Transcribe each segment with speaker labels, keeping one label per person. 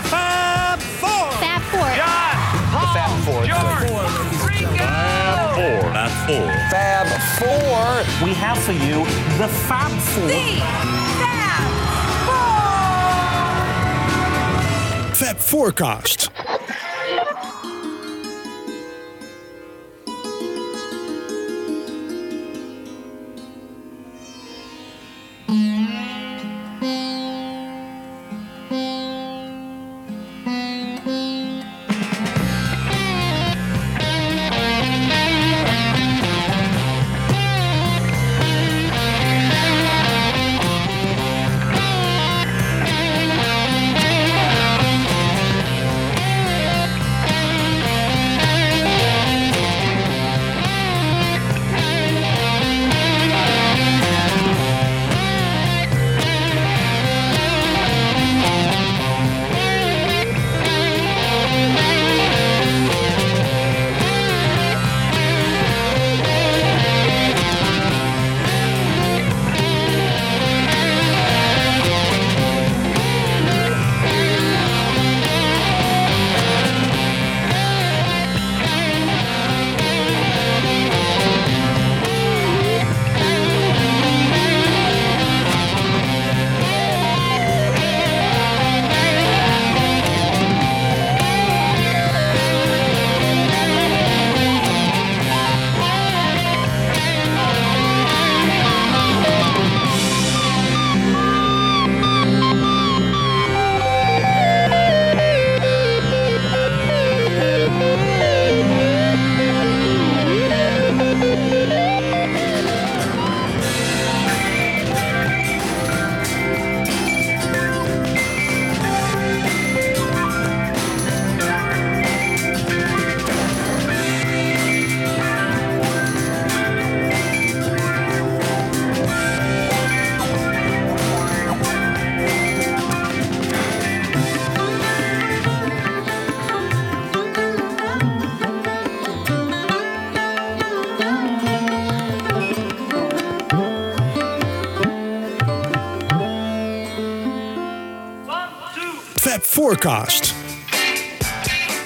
Speaker 1: The Fab Four.
Speaker 2: Fab Four.
Speaker 3: John, Paul,
Speaker 4: Fab Four.
Speaker 3: George, Ringo.
Speaker 1: Four. Fab Four.
Speaker 4: Fab Four.
Speaker 1: We have for you the Fab Four.
Speaker 5: Fab Forecast. Fab Forecast.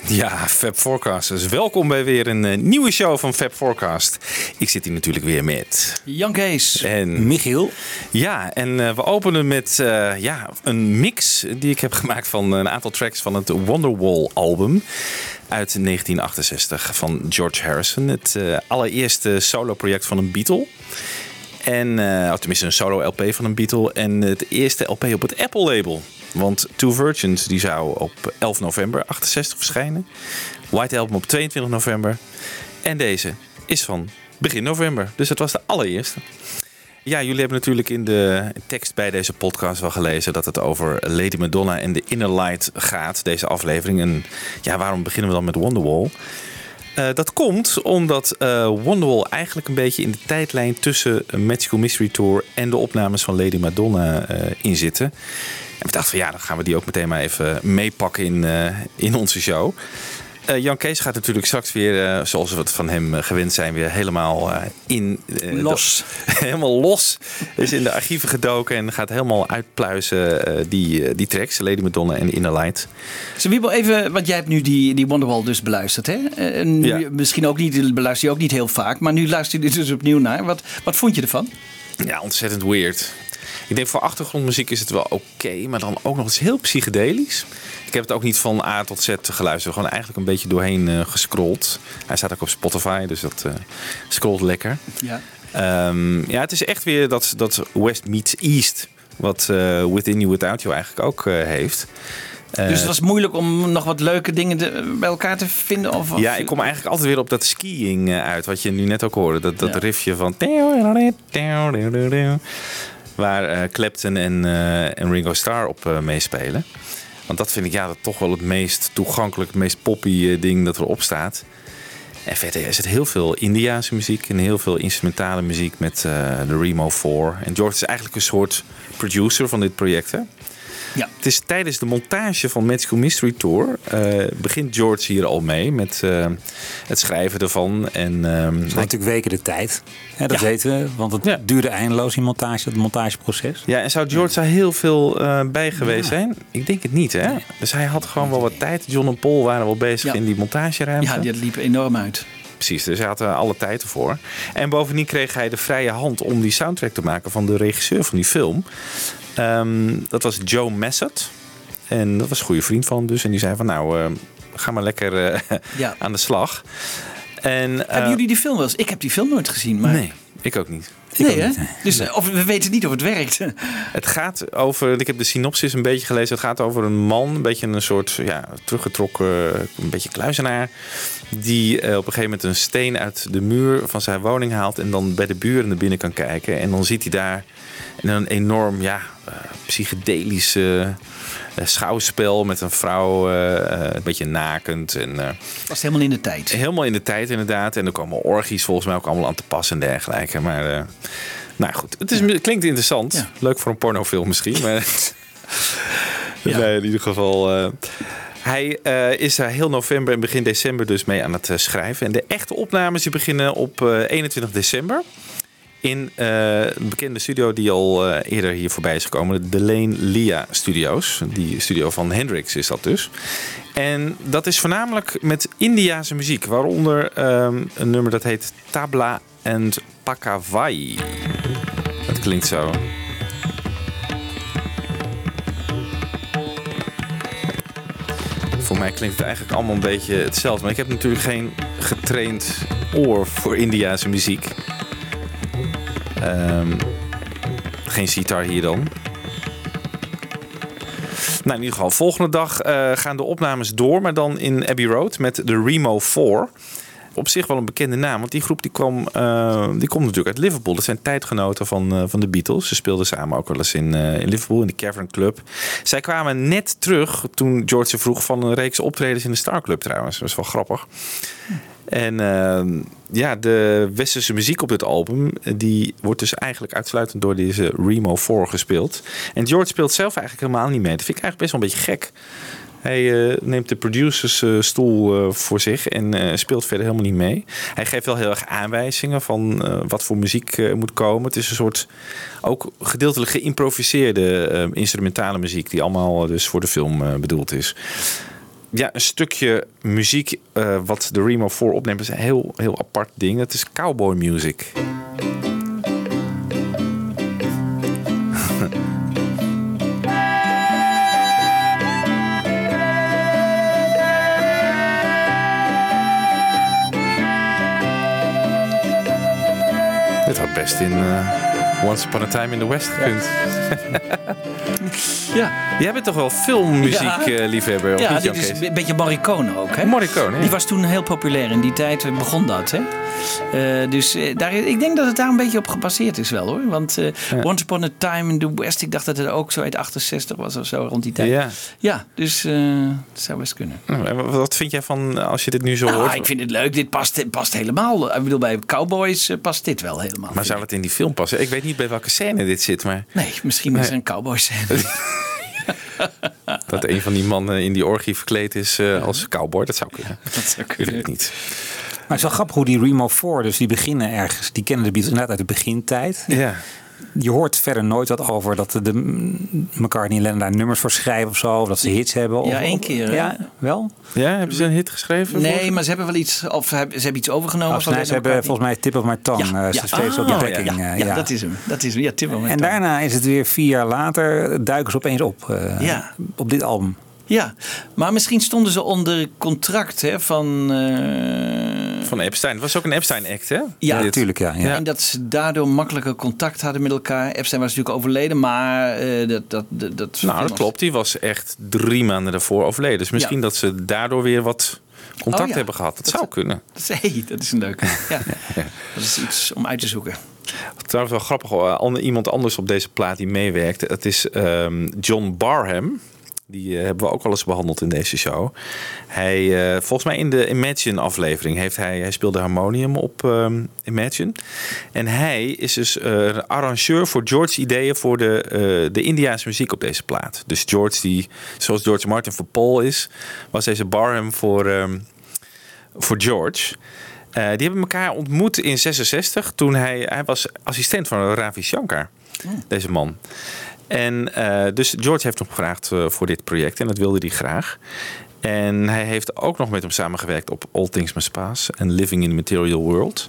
Speaker 6: Ja, Fab Forecasters. Welkom bij weer een eh, nieuwe show van Fab Forecast. Ik zit hier natuurlijk weer met...
Speaker 7: Jan Kees.
Speaker 6: En
Speaker 7: Michiel.
Speaker 6: Ja, en eh, we openen met eh, ja, een mix die ik heb gemaakt van een aantal tracks van het Wonderwall album uit 1968 van George Harrison. Het allereerste solo-project van een Beatle. En, eh, of tenminste een solo-LP van een Beatle. En het eerste LP op het Apple-label. Want Two Virgins die zou op 11 november 68 verschijnen. White Album op 22 november. En deze is van begin november. Dus het was de allereerste. Ja, jullie hebben natuurlijk in de tekst bij deze podcast wel gelezen dat het over Lady Madonna en de Inner Light gaat, deze aflevering. En ja, waarom beginnen we dan met Wonderwall? Eh, dat komt omdat eh, Wonderwall eigenlijk een beetje in de tijdlijn tussen Magical Mystery Tour en de opnames van Lady Madonna eh in zitten. En we dachten van ja, dan gaan we die ook meteen maar even meepakken in, eh, in onze show. Eh, Jan Kees gaat natuurlijk straks weer, eh, zoals we het van hem gewend zijn, weer helemaal in.
Speaker 7: Los.
Speaker 6: helemaal los. Is in de archieven gedoken en gaat helemaal uitpluizen die, die tracks. Lady Madonna en Inner Light.
Speaker 7: Wiebel, even, want jij hebt nu die, die Wonderwall dus beluisterd. Hè? Nu,
Speaker 6: Ja.
Speaker 7: Misschien ook niet, beluister je ook niet heel vaak, maar nu luister je er dus opnieuw naar. Wat, wat vond je ervan?
Speaker 6: Ja, ontzettend weird. Ik denk voor achtergrondmuziek is het wel oké, maar dan ook nog eens heel psychedelisch. Ik heb het ook niet van A tot Z geluisterd, gewoon eigenlijk een beetje doorheen gescrolld. Hij staat ook op Spotify, dus dat eh scrolt lekker.
Speaker 7: Ja.
Speaker 6: Ehm, ja, het is echt weer dat, dat West meets East, wat eh, Within You Without You eigenlijk ook heeft.
Speaker 7: Dus het was moeilijk om nog wat leuke dingen te- bij elkaar te vinden? Of, of-
Speaker 6: Ja, ik kom eigenlijk altijd weer op dat skiing uit, wat je nu net ook hoorde. Dat, dat
Speaker 7: Ja.
Speaker 6: riffje van... Waar eh, Clapton en, eh, en Ringo Starr op eh, meespelen. Want dat vind ik ja, dat toch wel het meest toegankelijk, het meest poppy ding dat erop staat. En verder is het heel veel Indiaanse muziek en heel veel instrumentale muziek met de Remo 4. En George is eigenlijk een soort producer van dit project. Hè?
Speaker 7: Ja.
Speaker 6: Het is tijdens de montage van Magical Mystery Tour eh, begint George hier al mee met eh, het schrijven ervan. En ehm,
Speaker 2: Het
Speaker 6: hij-
Speaker 2: natuurlijk weken de tijd. Hè, dat
Speaker 7: Ja.
Speaker 2: weten we. Want het
Speaker 6: Ja.
Speaker 2: duurde eindeloos in montage, het montageproces.
Speaker 6: ja, en zou George daar heel veel eh, bij geweest zijn? Ik denk het niet, hè? Dus hij had gewoon wel wat tijd. John en Paul waren wel bezig
Speaker 7: Ja.
Speaker 6: in die montageruimte.
Speaker 7: Ja, die liep enorm uit.
Speaker 6: Precies, dus hij had er alle tijd ervoor. En bovendien kreeg hij de vrije hand om die soundtrack te maken van de regisseur van die film. Ehm, dat was Joe Massett. En dat was een goede vriend van dus. En die zei van nou, eh, ga maar lekker eh,
Speaker 7: Ja.
Speaker 6: aan de slag. En, eh,
Speaker 7: Hebben jullie die film wel eens? Ik heb die film nooit gezien. Maar...
Speaker 6: Nee, ik ook niet.
Speaker 7: Nee, hè? Dus, eh, of we weten niet of het werkt.
Speaker 6: Het gaat over, ik heb de synopsis een beetje gelezen. Het gaat over een man, een beetje een soort ja, teruggetrokken, een beetje kluizenaar. Die op een gegeven moment een steen uit de muur van zijn woning haalt. En dan bij de buren naar binnen kan kijken. En dan ziet hij daar een enorm, ja, eh, psychedelisch eh, schouwspel met een vrouw, eh, een beetje nakend. En,
Speaker 7: Was helemaal in de tijd.
Speaker 6: Helemaal in de tijd inderdaad. En er komen orgies volgens mij ook allemaal aan te pas en dergelijke. Maar nou goed, het, is, klinkt interessant.
Speaker 7: Ja.
Speaker 6: Leuk voor een pornofilm misschien. Maar
Speaker 7: Ja.
Speaker 6: nee, in ieder geval... hij is daar heel november en begin december dus mee aan het schrijven. En de echte opnames die beginnen op eh, 21 december. In eh, een bekende studio die al eh, eerder hier voorbij is gekomen. De Lane Lia Studios. Die studio van Hendrix is dat dus. En dat is voornamelijk met Indiase muziek. Waaronder ehm, een nummer dat heet Tabla and Pakavai. Dat klinkt zo. Voor mij klinkt het eigenlijk allemaal een beetje hetzelfde. Maar ik heb natuurlijk geen getraind oor voor Indiase muziek. Ehm, geen sitar hier dan. Nou, in ieder geval, volgende dag eh, gaan de opnames door, maar dan in Abbey Road met de Remo 4. Op zich wel een bekende naam, want die groep die kwam, eh, die komt natuurlijk uit Liverpool. Dat zijn tijdgenoten van, eh, van de Beatles. Ze speelden samen ook wel eens in, in Liverpool, in de Cavern Club. Zij kwamen net terug toen George ze vroeg van een reeks optredens in de Star Club trouwens. Dat is wel grappig. En ehm, ja, de westerse muziek op dit album, eh, die wordt dus eigenlijk uitsluitend door deze Remo 4 gespeeld. En George speelt zelf eigenlijk helemaal niet mee. Dat vind ik eigenlijk best wel een beetje gek. Hij eh, neemt de producersstoel eh, voor zich en speelt verder helemaal niet mee. Hij geeft wel heel erg aanwijzingen van wat voor muziek moet komen. Het is een soort ook gedeeltelijk geïmproviseerde instrumentale muziek die allemaal dus voor de film bedoeld is ja, een stukje muziek eh, wat de Remo 4 opneemt is een heel, heel apart ding. Het is cowboy music. Dit had best in eh, Once Upon a Time in the West.
Speaker 7: Ja,
Speaker 6: Jij bent toch wel filmmuziek
Speaker 7: Ja.
Speaker 6: eh, liefhebber? of
Speaker 7: ja dit is een beetje Morricone ook. Hè?
Speaker 6: Morricone, ja.
Speaker 7: Die was toen heel populair. In die tijd eh, begon dat. Hè? Eh, dus daar, ik denk dat het daar een beetje op gebaseerd is wel hoor. Want Once Upon a Time in the West, ik dacht dat het ook zo uit 68 was of zo rond die tijd.
Speaker 6: Ja.
Speaker 7: Ja, dus dat zou best kunnen.
Speaker 6: Nou, Wat vind jij van als je dit nu zo
Speaker 7: Nou,
Speaker 6: hoort?
Speaker 7: ik vind het leuk. Dit past, past helemaal. Ik bedoel, bij Cowboys past dit wel helemaal.
Speaker 6: Maar zou het in die film passen? Ik weet niet bij welke scène dit zit, maar
Speaker 7: Nee, misschien is er een Cowboys scène.
Speaker 6: dat een van die mannen in die orgie verkleed is eh, als cowboy, dat zou kunnen.
Speaker 7: Dat zou
Speaker 6: Ik
Speaker 7: kunnen.
Speaker 6: het niet.
Speaker 2: Maar het is wel grappig hoe die Remo 4, dus die beginnen ergens, die kennen de Beatles inderdaad uit de begintijd.
Speaker 6: Ja.
Speaker 2: Je hoort verder nooit wat over dat de, de McCartney en Lennon daar nummers voor schrijven of zo. Of dat ze hits hebben. Of,
Speaker 7: Ja, één keer, hè?
Speaker 2: Ja, wel?
Speaker 6: ja, hebben ze een hit geschreven?
Speaker 7: Nee, maar ze hebben wel iets, of ze hebben, iets overgenomen.
Speaker 2: Of,
Speaker 7: van
Speaker 2: nee, ze hebben
Speaker 7: McCartney.
Speaker 2: volgens mij Tip of My Tongue.
Speaker 7: Ja,
Speaker 2: eh,
Speaker 7: ja.
Speaker 2: ze steeds op de
Speaker 6: Ah,
Speaker 2: backing.
Speaker 6: ja,
Speaker 2: eh,
Speaker 7: Ja,
Speaker 2: ja.
Speaker 7: dat is hem. Dat is hem. Ja, Tim
Speaker 2: En daarna is het weer vier jaar later, duiken ze opeens op. eh,
Speaker 7: Ja.
Speaker 2: Op dit album.
Speaker 7: Ja, maar misschien stonden ze onder contract hè, van... eh,
Speaker 6: Van Epstein. Het was ook een Epstein-act, hè?
Speaker 7: Ja,
Speaker 2: natuurlijk. Ja, ja.
Speaker 7: En dat ze daardoor makkelijker contact hadden met elkaar. Epstein was natuurlijk overleden, maar eh, dat, dat, dat, dat...
Speaker 6: Nou, dat klopt. Die was echt drie maanden daarvoor overleden. Dus misschien
Speaker 7: Ja.
Speaker 6: dat ze daardoor weer wat contact
Speaker 7: Oh ja.
Speaker 6: hebben gehad. Dat,
Speaker 7: Dat
Speaker 6: zou
Speaker 7: is-
Speaker 6: kunnen.
Speaker 7: Dat is, hey, dat is een leuke. Ja. Dat is iets om uit te zoeken.
Speaker 6: Trouwens wel grappig, hoor. Iemand anders op deze plaat die meewerkt. Het is ehm, John Barham. Die eh, hebben we ook al eens behandeld in deze show. Hij, eh, volgens mij in de Imagine-aflevering heeft hij, hij speelde harmonium op ehm, Imagine. En hij is dus eh, arrangeur voor George's ideeën voor de, de Indiaanse muziek op deze plaat. Dus George, die zoals George Martin voor Paul is, was deze Barham voor, ehm, voor George. Die hebben elkaar ontmoet in 66 toen hij, hij was assistent van Ravi Shankar, deze man. En eh, dus George heeft hem gevraagd eh, voor dit project en dat wilde hij graag. En hij heeft ook nog met hem samengewerkt op All Things Must Pass en Living in the Material World.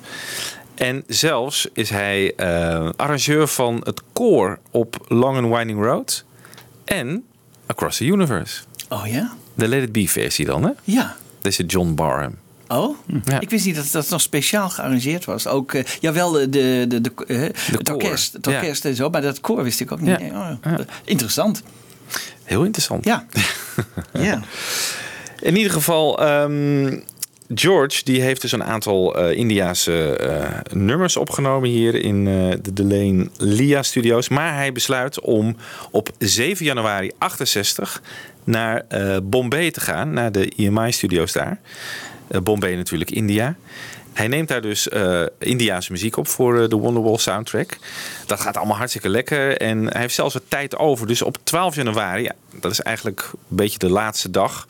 Speaker 6: En zelfs is hij eh, arrangeur van het koor op Long and Winding Road en Across the Universe.
Speaker 7: Oh ja?
Speaker 6: De Let It Be versie dan, hè?
Speaker 7: Ja.
Speaker 6: Deze John Barham.
Speaker 7: Oh,
Speaker 6: Ja.
Speaker 7: ik wist niet dat dat nog speciaal gearrangeerd was. Ook, eh, jawel, de, de, de, de, eh, het orkest, het
Speaker 6: Ja.
Speaker 7: en zo, maar dat koor wist ik ook niet. Oh,
Speaker 6: Ja.
Speaker 7: Interessant.
Speaker 6: Heel interessant.
Speaker 7: Ja. ja.
Speaker 6: In ieder geval, ehm, George die heeft dus een aantal eh Indiaanse nummers opgenomen hier in eh, de Delane Lia Studios. Maar hij besluit om op 7 januari 68 naar Bombay te gaan, naar de EMI Studios daar. Eh, Bombay natuurlijk, India. Hij neemt daar dus eh Indiaanse muziek op voor eh, de Wonderwall soundtrack. Dat gaat allemaal hartstikke lekker. En hij heeft zelfs wat tijd over. Dus op 12 januari, ja, dat is eigenlijk een beetje de laatste dag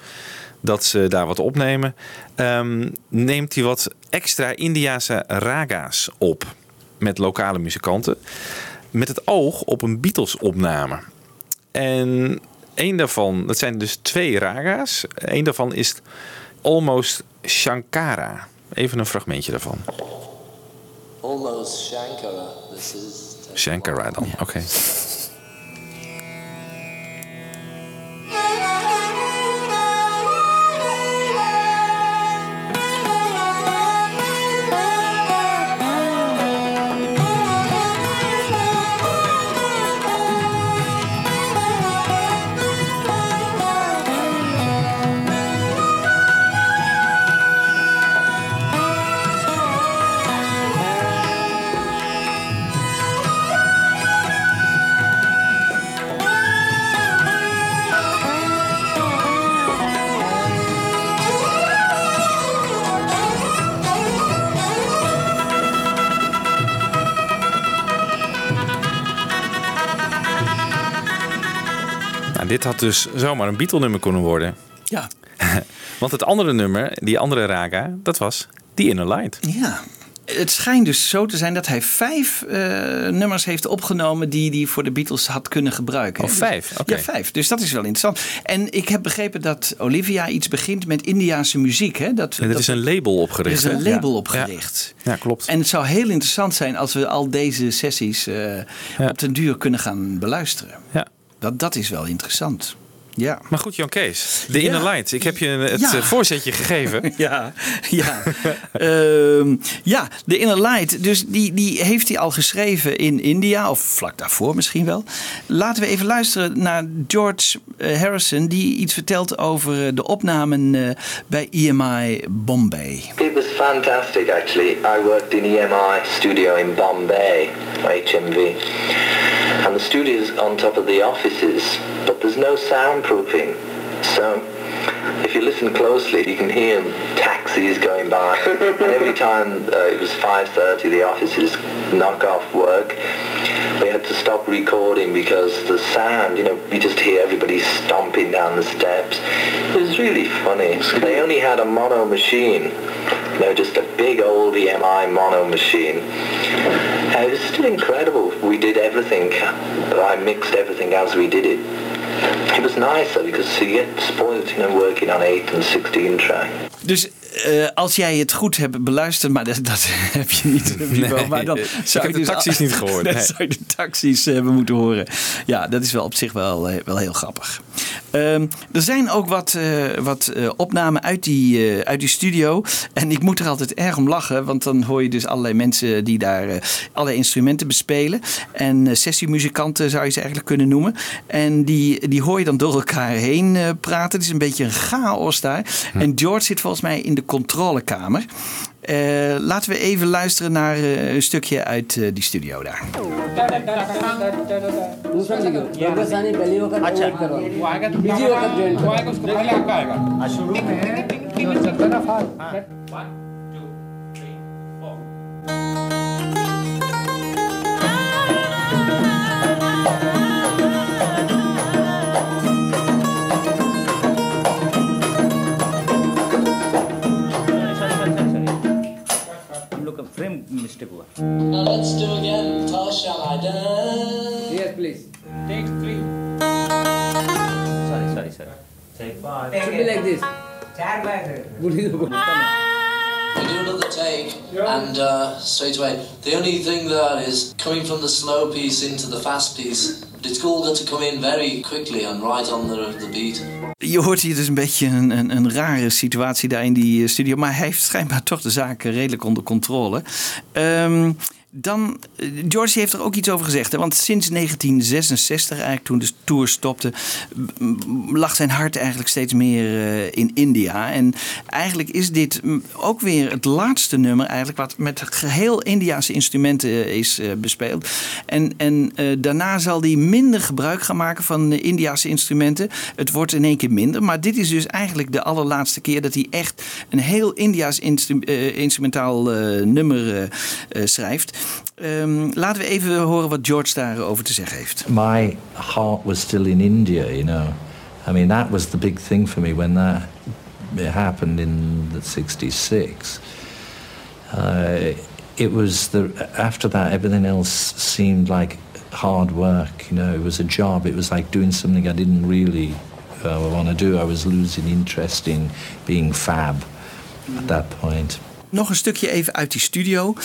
Speaker 6: dat ze daar wat opnemen, ehm, neemt hij wat extra Indiase raga's op met lokale muzikanten. Met het oog op een Beatles-opname. En één daarvan, dat zijn dus twee raga's. Eén daarvan is Almost Shankara. Even een fragmentje daarvan.
Speaker 4: Almost Shankara. This is.
Speaker 6: Shankara dan, oké. Nou, dit had dus zomaar een Beatle-nummer kunnen worden.
Speaker 7: Ja.
Speaker 6: Want het andere nummer, die andere raga, dat was The Inner Light.
Speaker 7: Ja. Het schijnt dus zo te zijn dat hij vijf eh, nummers heeft opgenomen die hij voor de Beatles had kunnen gebruiken.
Speaker 6: Oh,
Speaker 7: hè.
Speaker 6: vijf?
Speaker 7: Dus-
Speaker 6: Oké.
Speaker 7: Ja, vijf. Dus dat is wel interessant. En ik heb begrepen dat Olivia iets begint met Indiaanse muziek. Hè? Dat,
Speaker 6: En er
Speaker 7: dat-
Speaker 6: is een label
Speaker 7: er
Speaker 6: opgericht.
Speaker 7: is een label
Speaker 6: Ja.
Speaker 7: opgericht.
Speaker 6: Ja, ja, klopt.
Speaker 7: En het zou heel interessant zijn als we al deze sessies
Speaker 6: Ja.
Speaker 7: op den duur kunnen gaan beluisteren.
Speaker 6: Ja.
Speaker 7: Dat, dat is wel interessant. Ja.
Speaker 6: Maar goed, Jan Kees, The
Speaker 7: Ja.
Speaker 6: Inner Light. Ik heb je het
Speaker 7: Ja.
Speaker 6: eh, voorzetje gegeven.
Speaker 7: Ja, ja. Ehm, ja, de Inner Light. Dus die, die heeft hij al geschreven in India, of vlak daarvoor misschien wel. Laten we even luisteren naar George eh, Harrison, die iets vertelt over eh, de opnamen eh, bij EMI Bombay.
Speaker 8: It was fantastic actually. I worked in EMI studio in Bombay, HMV. And the studio's on top of the offices, but there's no soundproofing. So if you listen closely, you can hear taxis going by. and every time uh, it was 5.30, the offices knock off work. We had to stop recording because the sound, you know, you just hear everybody stomping down the steps. It was really funny. They only had a mono machine, you know, just a big old EMI mono machine. It was still incredible. We did everything. I mixed everything as we did it. It was nice though because you get spoiled, you know, working on 8 and 16 track.
Speaker 7: Dus eh, als jij het goed hebt beluisterd, maar dat, dat heb je niet.
Speaker 6: Nee,
Speaker 7: maar dan
Speaker 6: ik
Speaker 7: zou
Speaker 6: heb
Speaker 7: je
Speaker 6: de
Speaker 7: dus
Speaker 6: taxis niet gehoord,
Speaker 7: Dan
Speaker 6: nee.
Speaker 7: zou je de taxis hebben moeten horen. Ja, dat is wel op zich wel, eh, wel heel grappig. Ehm, er zijn ook wat, eh, wat eh, opnamen uit die, eh, uit die studio. En ik moet er altijd erg om lachen, want dan hoor je dus allerlei mensen die daar allerlei instrumenten bespelen. En sessiemuzikanten zou je ze eigenlijk kunnen noemen. En die, die hoor je dan door elkaar heen praten. Het is een beetje een chaos daar. En George zit volgens mij in de controlekamer. Laten we even luisteren naar een stukje uit die studio daar.
Speaker 9: One.
Speaker 10: We ah. do another take and uh, straight away. The only thing that is coming from the slow piece into the fast piece. It's cool that to come in very quickly and right on the, beat.
Speaker 7: Je hoort hier dus een beetje een, een, een, rare situatie daar in die eh, studio. Maar hij heeft schijnbaar toch de zaken redelijk onder controle. Um, dan, eh, George heeft er ook iets over gezegd. Hè? Want sinds 1966, eigenlijk toen de tour stopte, lag zijn hart eigenlijk steeds meer eh, in India. En eigenlijk is dit ook weer het laatste nummer eigenlijk wat met geheel Indiaanse instrumenten eh, is bespeeld. En, en daarna zal hij minder gebruik gaan maken van Indiaanse instrumenten. Het wordt in één keer minder. Maar dit is dus eigenlijk de allerlaatste keer dat hij echt een heel eh, instrumentaal nummer schrijft. Ehm, laten we even horen wat George daarover te zeggen heeft.
Speaker 11: my heart was still in India, you know. I mean, that was the big thing for me when that happened in the 66. Uh, it was the after that everything else seemed like hard work, you know. It was a job. It was like doing something I didn't really uh, want to do. I was losing interest in being fab at that point.
Speaker 7: nog een stukje even uit die studio.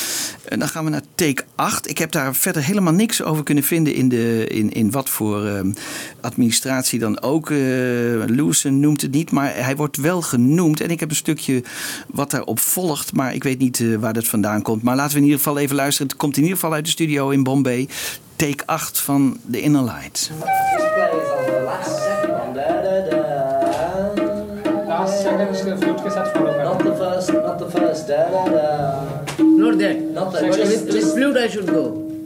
Speaker 7: En dan gaan we naar take 8. Ik heb daar verder helemaal niks over kunnen vinden in, de, in, in wat voor ehm, administratie dan ook. Uh, noemt het niet, maar hij wordt wel genoemd. En ik heb een stukje wat daarop volgt, maar ik weet niet eh, waar dat vandaan komt. Maar laten we in ieder geval even luisteren. Het komt in ieder geval uit de studio in Bombay. Take 8 van The Inner Light.
Speaker 12: Last is gezet voor. Da da
Speaker 10: da.
Speaker 12: not that
Speaker 10: Not that.
Speaker 12: but
Speaker 10: Just,
Speaker 12: with, with
Speaker 10: just,
Speaker 12: flute I should go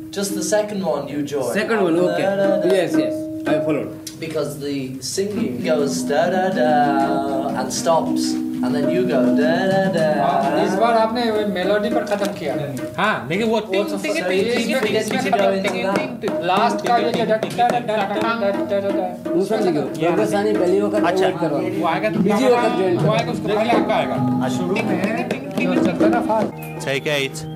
Speaker 10: just the second one you join.
Speaker 12: second one
Speaker 10: Da,
Speaker 12: okay
Speaker 10: da, da.
Speaker 12: yes yes I followed
Speaker 10: Because the singing goes da da da and stops, and then you go da da da.
Speaker 13: इस बार आपने मेलोडी पर खत्म किया हाँ लेकिन वो टिंग टिंग
Speaker 10: So
Speaker 13: टिंग
Speaker 10: you
Speaker 13: टिंग
Speaker 10: forget
Speaker 13: इसमें
Speaker 10: to
Speaker 13: खत्म
Speaker 10: go into
Speaker 13: टिंग
Speaker 10: that.
Speaker 13: टिंग लास्ट का ये जो डट डट डट डट डट डट
Speaker 12: दूसरा लिखो योगासानी पहली वक्त
Speaker 9: अच्छा।
Speaker 12: ज्वाइन करो
Speaker 13: वो आएगा
Speaker 12: बीजी वक्त ज्वाइन
Speaker 13: वो
Speaker 12: करो
Speaker 13: आएगा उसको पहले आपका आएगा शुरू में
Speaker 7: Take eight.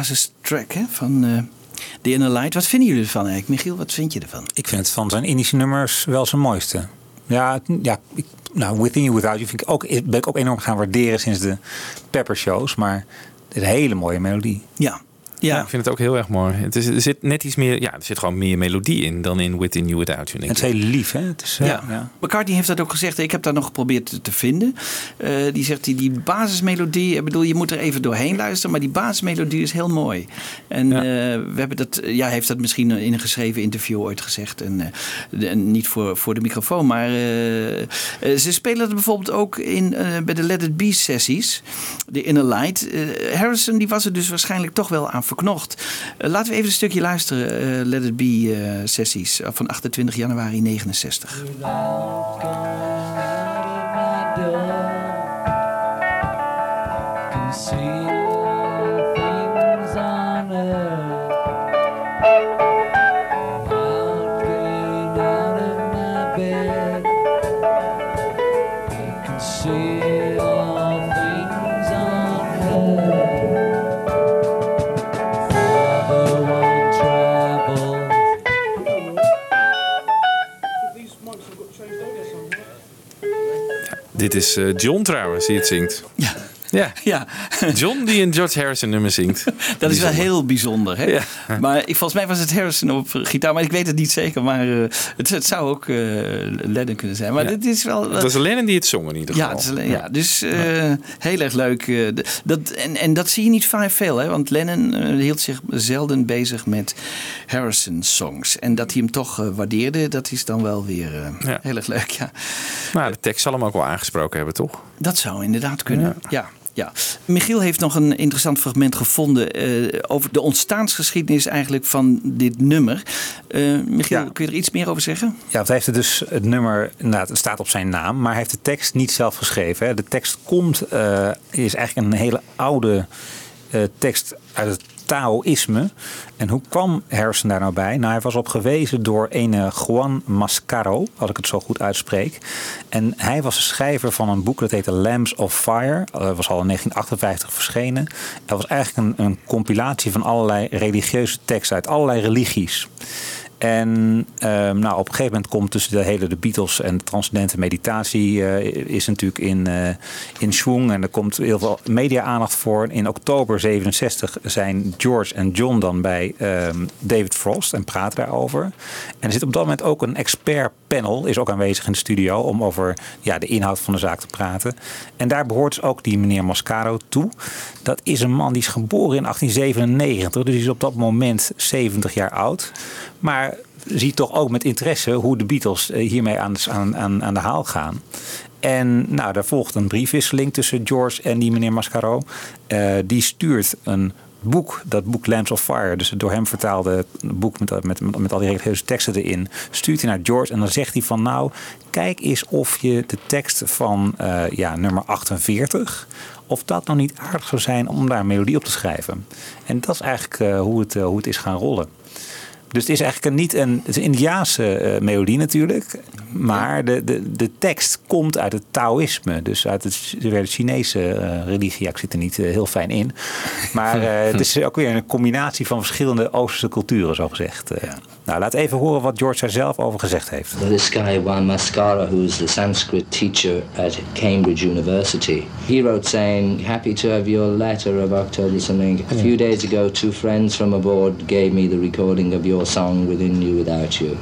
Speaker 7: Basistrack hè, van eh The Inner Light. Wat vinden jullie ervan eigenlijk? Michiel, wat vind je ervan?
Speaker 2: Ik vind het van zijn Indische nummers wel zijn mooiste. Ja, ja ik, nou, Within You Without You vind ik ook, ben ik ook enorm gaan waarderen sinds de Pepper Shows. Maar het is een hele mooie melodie.
Speaker 7: Ja.
Speaker 6: Ja. ik vind het ook heel erg mooi. Het is, er zit net iets meer, ja, er zit gewoon meer melodie in dan in Within You Without You. denk
Speaker 2: Het is heel lief, hè? Het is, eh,
Speaker 7: Ja.
Speaker 2: ja.
Speaker 7: McCartney heeft dat ook gezegd. Ik heb dat nog geprobeerd te, vinden. Eh, die zegt die, die basismelodie. Ik bedoel, je moet er even doorheen luisteren. Maar die basismelodie is heel mooi. En eh, we hebben dat. Ja, hij heeft dat misschien in een geschreven interview ooit gezegd. En, eh, de- en niet voor, voor de microfoon. Maar eh, eh, ze spelen dat bijvoorbeeld ook in, eh, bij de Let It Be sessies. De Inner Light. Eh, Harrison die was er dus waarschijnlijk toch wel aan verknocht. Eh, laten we even een stukje luisteren. eh, Let It Be eh, sessies van 28 januari 69.
Speaker 6: Dit is eh, John trouwens die het zingt.
Speaker 7: Ja.
Speaker 6: Ja.
Speaker 7: ja.
Speaker 6: John die een George Harrison nummer zingt.
Speaker 7: Dat is wel heel bijzonder. Hè?
Speaker 6: Ja.
Speaker 7: Maar ik, volgens mij was het Harrison op gitaar. Maar ik weet het niet zeker. Maar eh, het, het zou ook eh Lennon kunnen zijn. Maar
Speaker 6: Ja.
Speaker 7: dit is wel...
Speaker 6: Het was Lennon die het zong in ieder
Speaker 7: ja,
Speaker 6: geval.
Speaker 7: is, alleen- ja, dus eh, heel erg leuk. dat, en, en dat zie je niet vaak veel. Hè? Want Lennon hield zich zelden bezig met Harrison-songs. En dat hij hem toch waardeerde, dat is dan wel weer
Speaker 6: Ja.
Speaker 7: heel erg leuk. Ja.
Speaker 6: Nou, de tekst zal hem ook wel aangesproken hebben, toch?
Speaker 7: Dat zou inderdaad kunnen. Ja. Ja. Michiel heeft nog een interessant fragment gevonden eh, over de ontstaansgeschiedenis eigenlijk van dit nummer. Eh, Michiel, kun je er iets meer over zeggen?
Speaker 2: Ja, want hij heeft het dus het nummer, inderdaad, het staat op zijn naam, maar hij heeft de tekst niet zelf geschreven. Hè. De tekst komt, eh, is eigenlijk een hele oude tekst uit het Taoïsme. En hoe kwam Harrison daar nou bij? Nou, hij was op gewezen door een Juan Mascaro, als ik het zo goed uitspreek. En hij was de schrijver van een boek dat heette Lambs of Fire. Dat was al in 1958 verschenen. Dat was eigenlijk een, een compilatie van allerlei religieuze teksten uit allerlei religies. En ehm, nou, op een gegeven moment komt tussen de hele de Beatles en de transcendente meditatie eh, is natuurlijk in, eh in swing. En er komt heel veel media-aandacht voor. In oktober 67 zijn George en John dan bij ehm, David Frost en praten daarover. En er zit op dat moment ook een expert panel, is ook aanwezig in de studio, om over ja, de inhoud van de zaak te praten. En daar behoort ook die meneer Mascaro toe. Dat is een man die is geboren in 1897, dus die is op dat moment 70 jaar oud. Maar ziet toch ook met interesse hoe de Beatles eh, hiermee aan, aan, aan, aan de haal gaan. En nou, daar volgt een briefwisseling tussen George en die meneer Mascaro. Eh, die stuurt een boek, dat boek Lamps of Fire, dus het door hem vertaalde boek met, met, met, al die religieuze teksten erin, stuurt hij naar George en dan zegt hij van nou, kijk eens of je de tekst van eh, ja, nummer 48, of dat nou niet aardig zou zijn om daar een melodie op te schrijven. En dat is eigenlijk eh, hoe, het, eh, hoe het is gaan rollen. Dus het is eigenlijk een, niet een, het is een Indiaanse eh, melodie natuurlijk. Maar de, de, de tekst komt uit het Taoïsme. Dus uit het, de Chinese eh, religie. Ik zit er niet eh, heel fijn in. Maar het is ook weer een combinatie van verschillende Oosterse culturen, zo gezegd. Nou, laat even horen wat George er zelf over gezegd heeft.
Speaker 4: This guy, Juan Mascara, who's the Sanskrit teacher at Cambridge University, he wrote saying, Happy to have your letter of October something. A few days ago, two friends from abroad gave me the recording of your song, Within You Without You.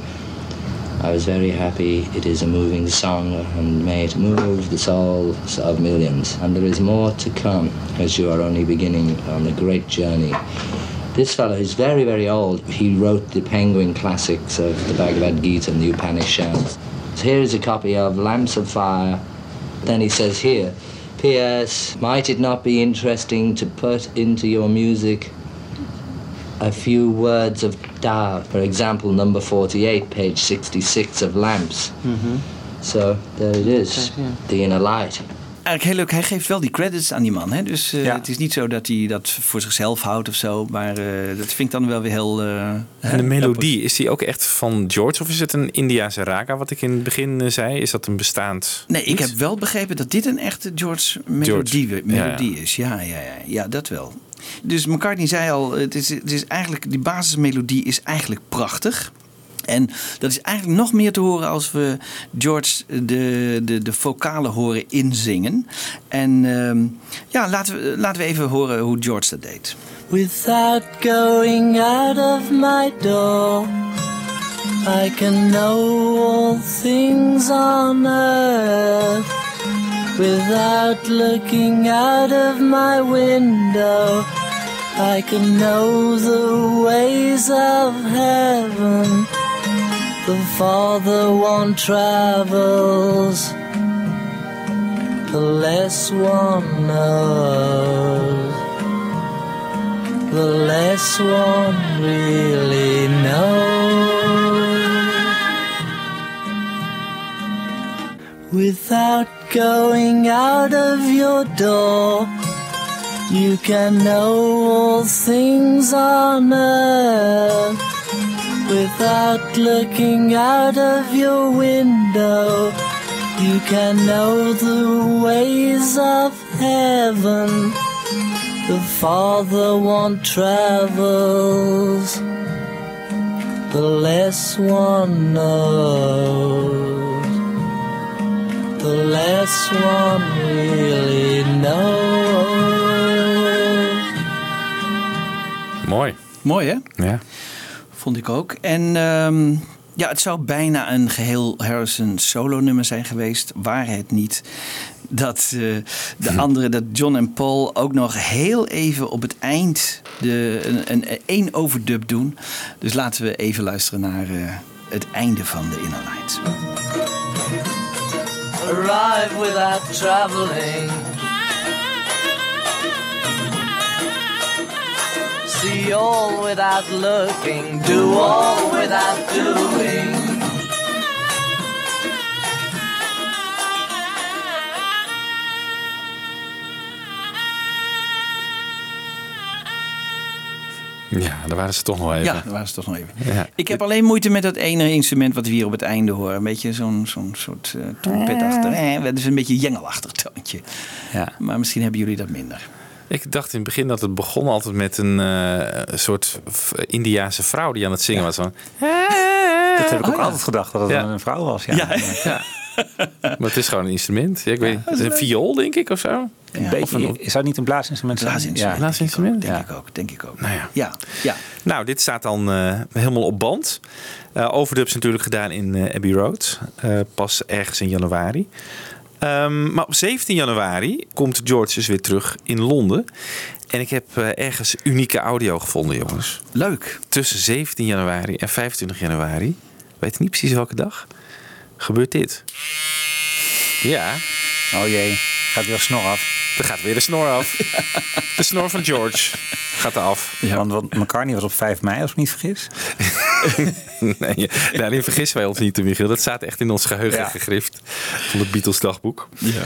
Speaker 4: I was very happy. It is a moving song and may it move the souls of millions. And there is more to come as you are only beginning on a great journey. This fellow is very, very old. He wrote the Penguin classics of the Bhagavad Gita and the Upanishads. So here is a copy of Lamps of Fire. Then he says here, P.S. Might it not be interesting to put into your music a few words of Tao? For example, number 48, page 66 of Lamps. So there it is, the inner light.
Speaker 7: eigenlijk heel leuk. Hij geeft wel die credits aan die man. Hè? Dus eh,
Speaker 2: Ja.
Speaker 7: het is niet zo dat hij dat voor zichzelf houdt of zo. Maar eh, dat vind ik dan wel weer heel... eh,
Speaker 6: En de melodie, is die ook echt van George? Of is het een Indiase raga, wat ik in het begin zei? Is dat een bestaand
Speaker 7: Nee, ik heb wel begrepen dat dit een echte George melodie,
Speaker 6: George.
Speaker 7: melodie
Speaker 6: Ja, ja.
Speaker 7: is. Ja, ja, ja, ja, dat wel. Dus McCartney zei al, het is, het is eigenlijk, die basismelodie is eigenlijk prachtig. En dat is eigenlijk nog meer te horen als we George de, de, de vocalen horen inzingen. En ehm, ja, laten we, laten we even horen hoe George dat deed.
Speaker 10: Without going out of my door, I can know all things on earth. Without looking out of my window, I can know the ways of heaven. The farther one travels, the less one knows the less one really knows. Without going out of your door, you can know all things on earth. Without looking out of your window, you can know the ways of heaven. The farther one travels, the less one knows. One really knows.
Speaker 6: Mooi.
Speaker 7: Mooi hè?
Speaker 6: Ja.
Speaker 7: Vond ik ook. En ehm, ja, het zou bijna een geheel Harrison solo nummer zijn geweest. Waar het niet dat eh, de andere, dat John en Paul ook nog heel even op het eind de, een, een, een één overdub doen. Dus laten we even luisteren naar eh, het einde van de Inner Lights.
Speaker 10: Arrive without traveling. See all without looking. Do all without doing.
Speaker 6: Ja, daar waren ze toch nog even.
Speaker 7: Ja, daar waren ze toch nog even.
Speaker 6: Ja.
Speaker 7: Ik heb alleen moeite met dat ene instrument wat we hier op het einde horen. Een beetje zo'n zo'n soort eh trompetachtig. Eh, dat is een beetje jengelachtig toontje.
Speaker 2: Ja.
Speaker 7: Maar misschien hebben jullie dat minder.
Speaker 6: Ik dacht in het begin dat het begon altijd met een eh, soort Indiase vrouw die aan het zingen was. Van,
Speaker 2: Dat heb ik ook
Speaker 7: Oh, ja.
Speaker 2: altijd gedacht, dat het
Speaker 6: Ja.
Speaker 2: een vrouw was. Ja.
Speaker 7: Ja,
Speaker 6: ja. maar het is gewoon een instrument. Ja, ik weet. Het is een viool, denk ik, of zo.
Speaker 2: Een
Speaker 7: Ja.
Speaker 2: beetje,
Speaker 6: Of een-
Speaker 2: is dat niet een blaasinstrument? zijn?
Speaker 7: Blaasinstrument.
Speaker 2: Ja.
Speaker 6: Blaasinstrument?
Speaker 7: Denk
Speaker 2: Ja.
Speaker 7: ik ook, denk ik ook.
Speaker 6: Nou ja.
Speaker 7: Ja, ja.
Speaker 6: Nou, dit staat dan eh, helemaal op band. Eh overdubs natuurlijk gedaan in eh, Abbey Road. Eh, pas ergens in januari. Ehm, maar op 17 januari komt George dus weer terug in Londen. En ik heb eh, ergens unieke audio gevonden, jongens.
Speaker 7: Leuk.
Speaker 6: Tussen 17 januari en 25 januari, weet ik niet precies welke dag, gebeurt dit. Ja,
Speaker 2: Oh jee, gaat weer snor af.
Speaker 6: er gaat weer de snor af. De snor van George gaat af.
Speaker 2: Want, McCartney was op 5 mei, als ik me niet vergis.
Speaker 6: Nee, nou, die vergissen wij ons niet, Michiel. Dat staat echt in ons geheugen
Speaker 2: Ja.
Speaker 6: gegrift van het Beatles dagboek.
Speaker 7: Ja.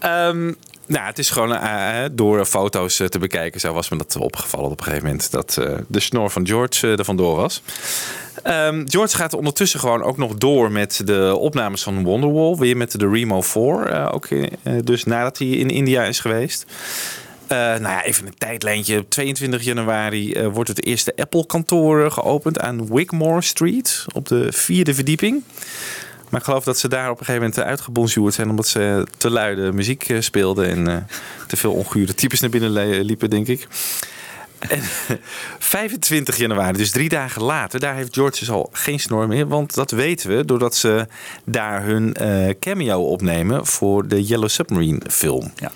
Speaker 6: Ehm, nou, het is gewoon eh, door foto's eh, te bekijken. Zo was me dat opgevallen op een gegeven moment. Dat eh, de snor van George eh, er vandoor was. Ehm, George gaat ondertussen gewoon ook nog door met de opnames van Wonderwall. Weer met de Remo 4. eh, ook eh, dus nadat hij in India is geweest. Eh, nou ja, even een tijdlijntje. Op 22 januari eh, wordt het eerste Apple-kantoor eh, geopend aan Wigmore Street. Op de vierde verdieping. Maar ik geloof dat ze daar op een gegeven moment eh, uitgebonjourd zijn. Omdat ze te luide muziek eh, speelden. En eh, te veel ongure types naar binnen liepen, denk ik. En 25 januari, dus drie dagen later, daar heeft George dus al geen snor meer. Want dat weten we doordat ze daar hun cameo opnemen voor de Yellow Submarine film.
Speaker 2: Ja.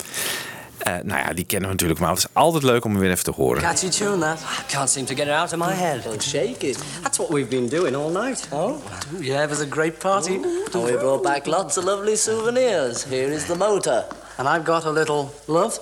Speaker 6: Eh, nou ja, die kennen we natuurlijk, maar het is altijd leuk om hem weer even te horen.
Speaker 9: Catchy tune that. I can't seem to get it out of my head. Well, shake it. That's what we've been doing all night. Oh? Yeah, it was a great party.
Speaker 10: And we brought back lots of lovely souvenirs. Here is the motor.
Speaker 9: And I've got a little love.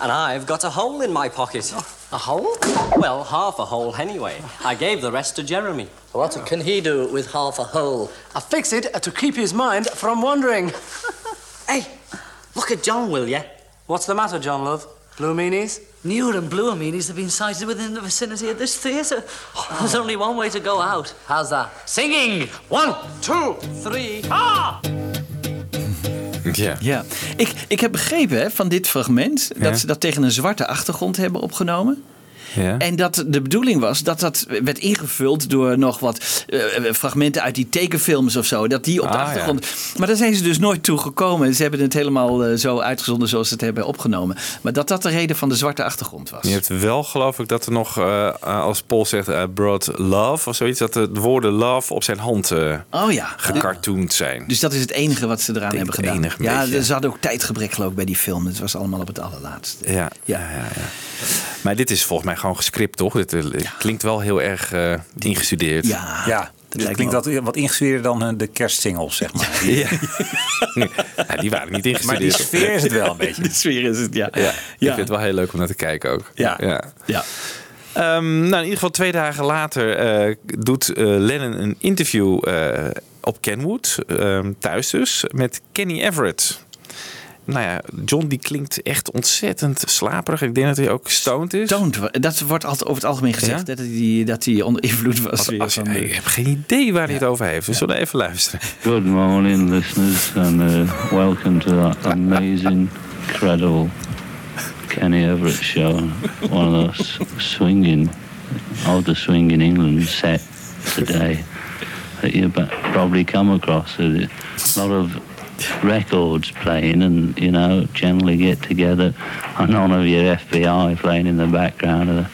Speaker 9: And I've got a hole in my pocket. A hole? Well, half a hole anyway. I gave the rest to Jeremy.
Speaker 10: What can he do with half a hole?
Speaker 9: I fixed it to keep his mind from wandering. hey, look. look at John, will you?
Speaker 12: What's the matter, John Love? Blue meanies?
Speaker 9: Newer and bluer meanies have been sighted within the vicinity of this theatre. There's only one way to go out.
Speaker 12: How's that?
Speaker 9: Singing!
Speaker 12: One, two, three, ah!
Speaker 6: Ja.
Speaker 7: Ja, ik, ik heb begrepen hè, van dit fragment dat
Speaker 6: Ja.
Speaker 7: ze dat tegen een zwarte achtergrond hebben opgenomen.
Speaker 6: Ja.
Speaker 7: En dat de bedoeling was dat dat werd ingevuld door nog wat eh, fragmenten uit die tekenfilms of zo. Dat die op de
Speaker 6: Ah,
Speaker 7: achtergrond. Maar daar zijn ze dus nooit toe gekomen. Ze hebben het helemaal eh, zo uitgezonden zoals ze het hebben opgenomen. Maar dat dat de reden van de zwarte achtergrond was.
Speaker 6: Je hebt wel, geloof ik, dat er nog, eh, als Paul zegt, brought love of zoiets, dat de woorden love op zijn hand
Speaker 7: Oh ja.
Speaker 6: gecartooned zijn.
Speaker 7: Dus dat is het enige wat ze eraan hebben gedaan. ja,
Speaker 6: beetje.
Speaker 7: ze hadden ook tijdgebrek geloof ik bij die film. Het was allemaal op het allerlaatste.
Speaker 6: Ja, ja. Ja, ja, Maar dit is volgens mij gewoon gescript, toch? Eh, klinkt wel heel erg eh, ingestudeerd.
Speaker 7: Ja,
Speaker 2: Ja, dus het klinkt dat wat ingestudeerder dan eh, de kerstsingles, zeg maar.
Speaker 6: Ja. Ja, die waren niet ingestudeerd.
Speaker 2: Maar die sfeer is het wel een beetje.
Speaker 7: De sfeer is het, ja.
Speaker 6: Ja, ik vind het wel heel leuk om naar te kijken ook.
Speaker 7: Ja.
Speaker 6: ja.
Speaker 7: Ja.
Speaker 6: Ehm, nou, in ieder geval twee dagen later eh, doet eh, Lennon een interview eh, op Kenwood, ehm, thuis dus, met Kenny Everett. Nou ja, John die klinkt echt ontzettend slaperig. Ik denk dat hij ook stoned is.
Speaker 7: Stoned, dat wordt altijd over het algemeen gezegd.
Speaker 6: Ja?
Speaker 7: Dat, hij, dat hij onder invloed was.
Speaker 6: Als,
Speaker 7: weer
Speaker 6: als,
Speaker 7: van,
Speaker 6: ik heb geen idee waar hij het over heeft. We zullen even luisteren.
Speaker 14: Good morning, listeners, and uh, welcome to that amazing, incredible Kenny Everett show. One of those swinging, all the swing in England set today that you ba- probably come across. A lot of records playing, and you know, generally get together, and none of your FBI playing in the background.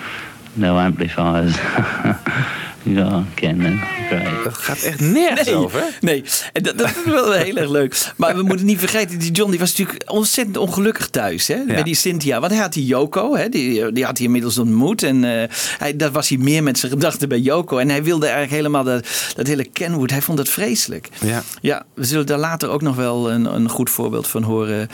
Speaker 14: No amplifiers. you go on, Ken, then. Great.
Speaker 6: Dat gaat echt nergens
Speaker 7: Nee,
Speaker 6: over.
Speaker 7: nee. En dat, dat is wel heel erg leuk. Maar we moeten niet vergeten, die John die was natuurlijk ontzettend ongelukkig thuis. Hè? Bij die Cynthia. Want hij had die Yoko, hè? Die, die had hij inmiddels ontmoet. En eh, hij, dat was hij meer met zijn gedachten bij Yoko. En hij wilde eigenlijk helemaal dat, dat hele Kenwood. Hij vond dat vreselijk.
Speaker 6: Ja.
Speaker 7: Ja, we zullen daar later ook nog wel een, een goed voorbeeld van horen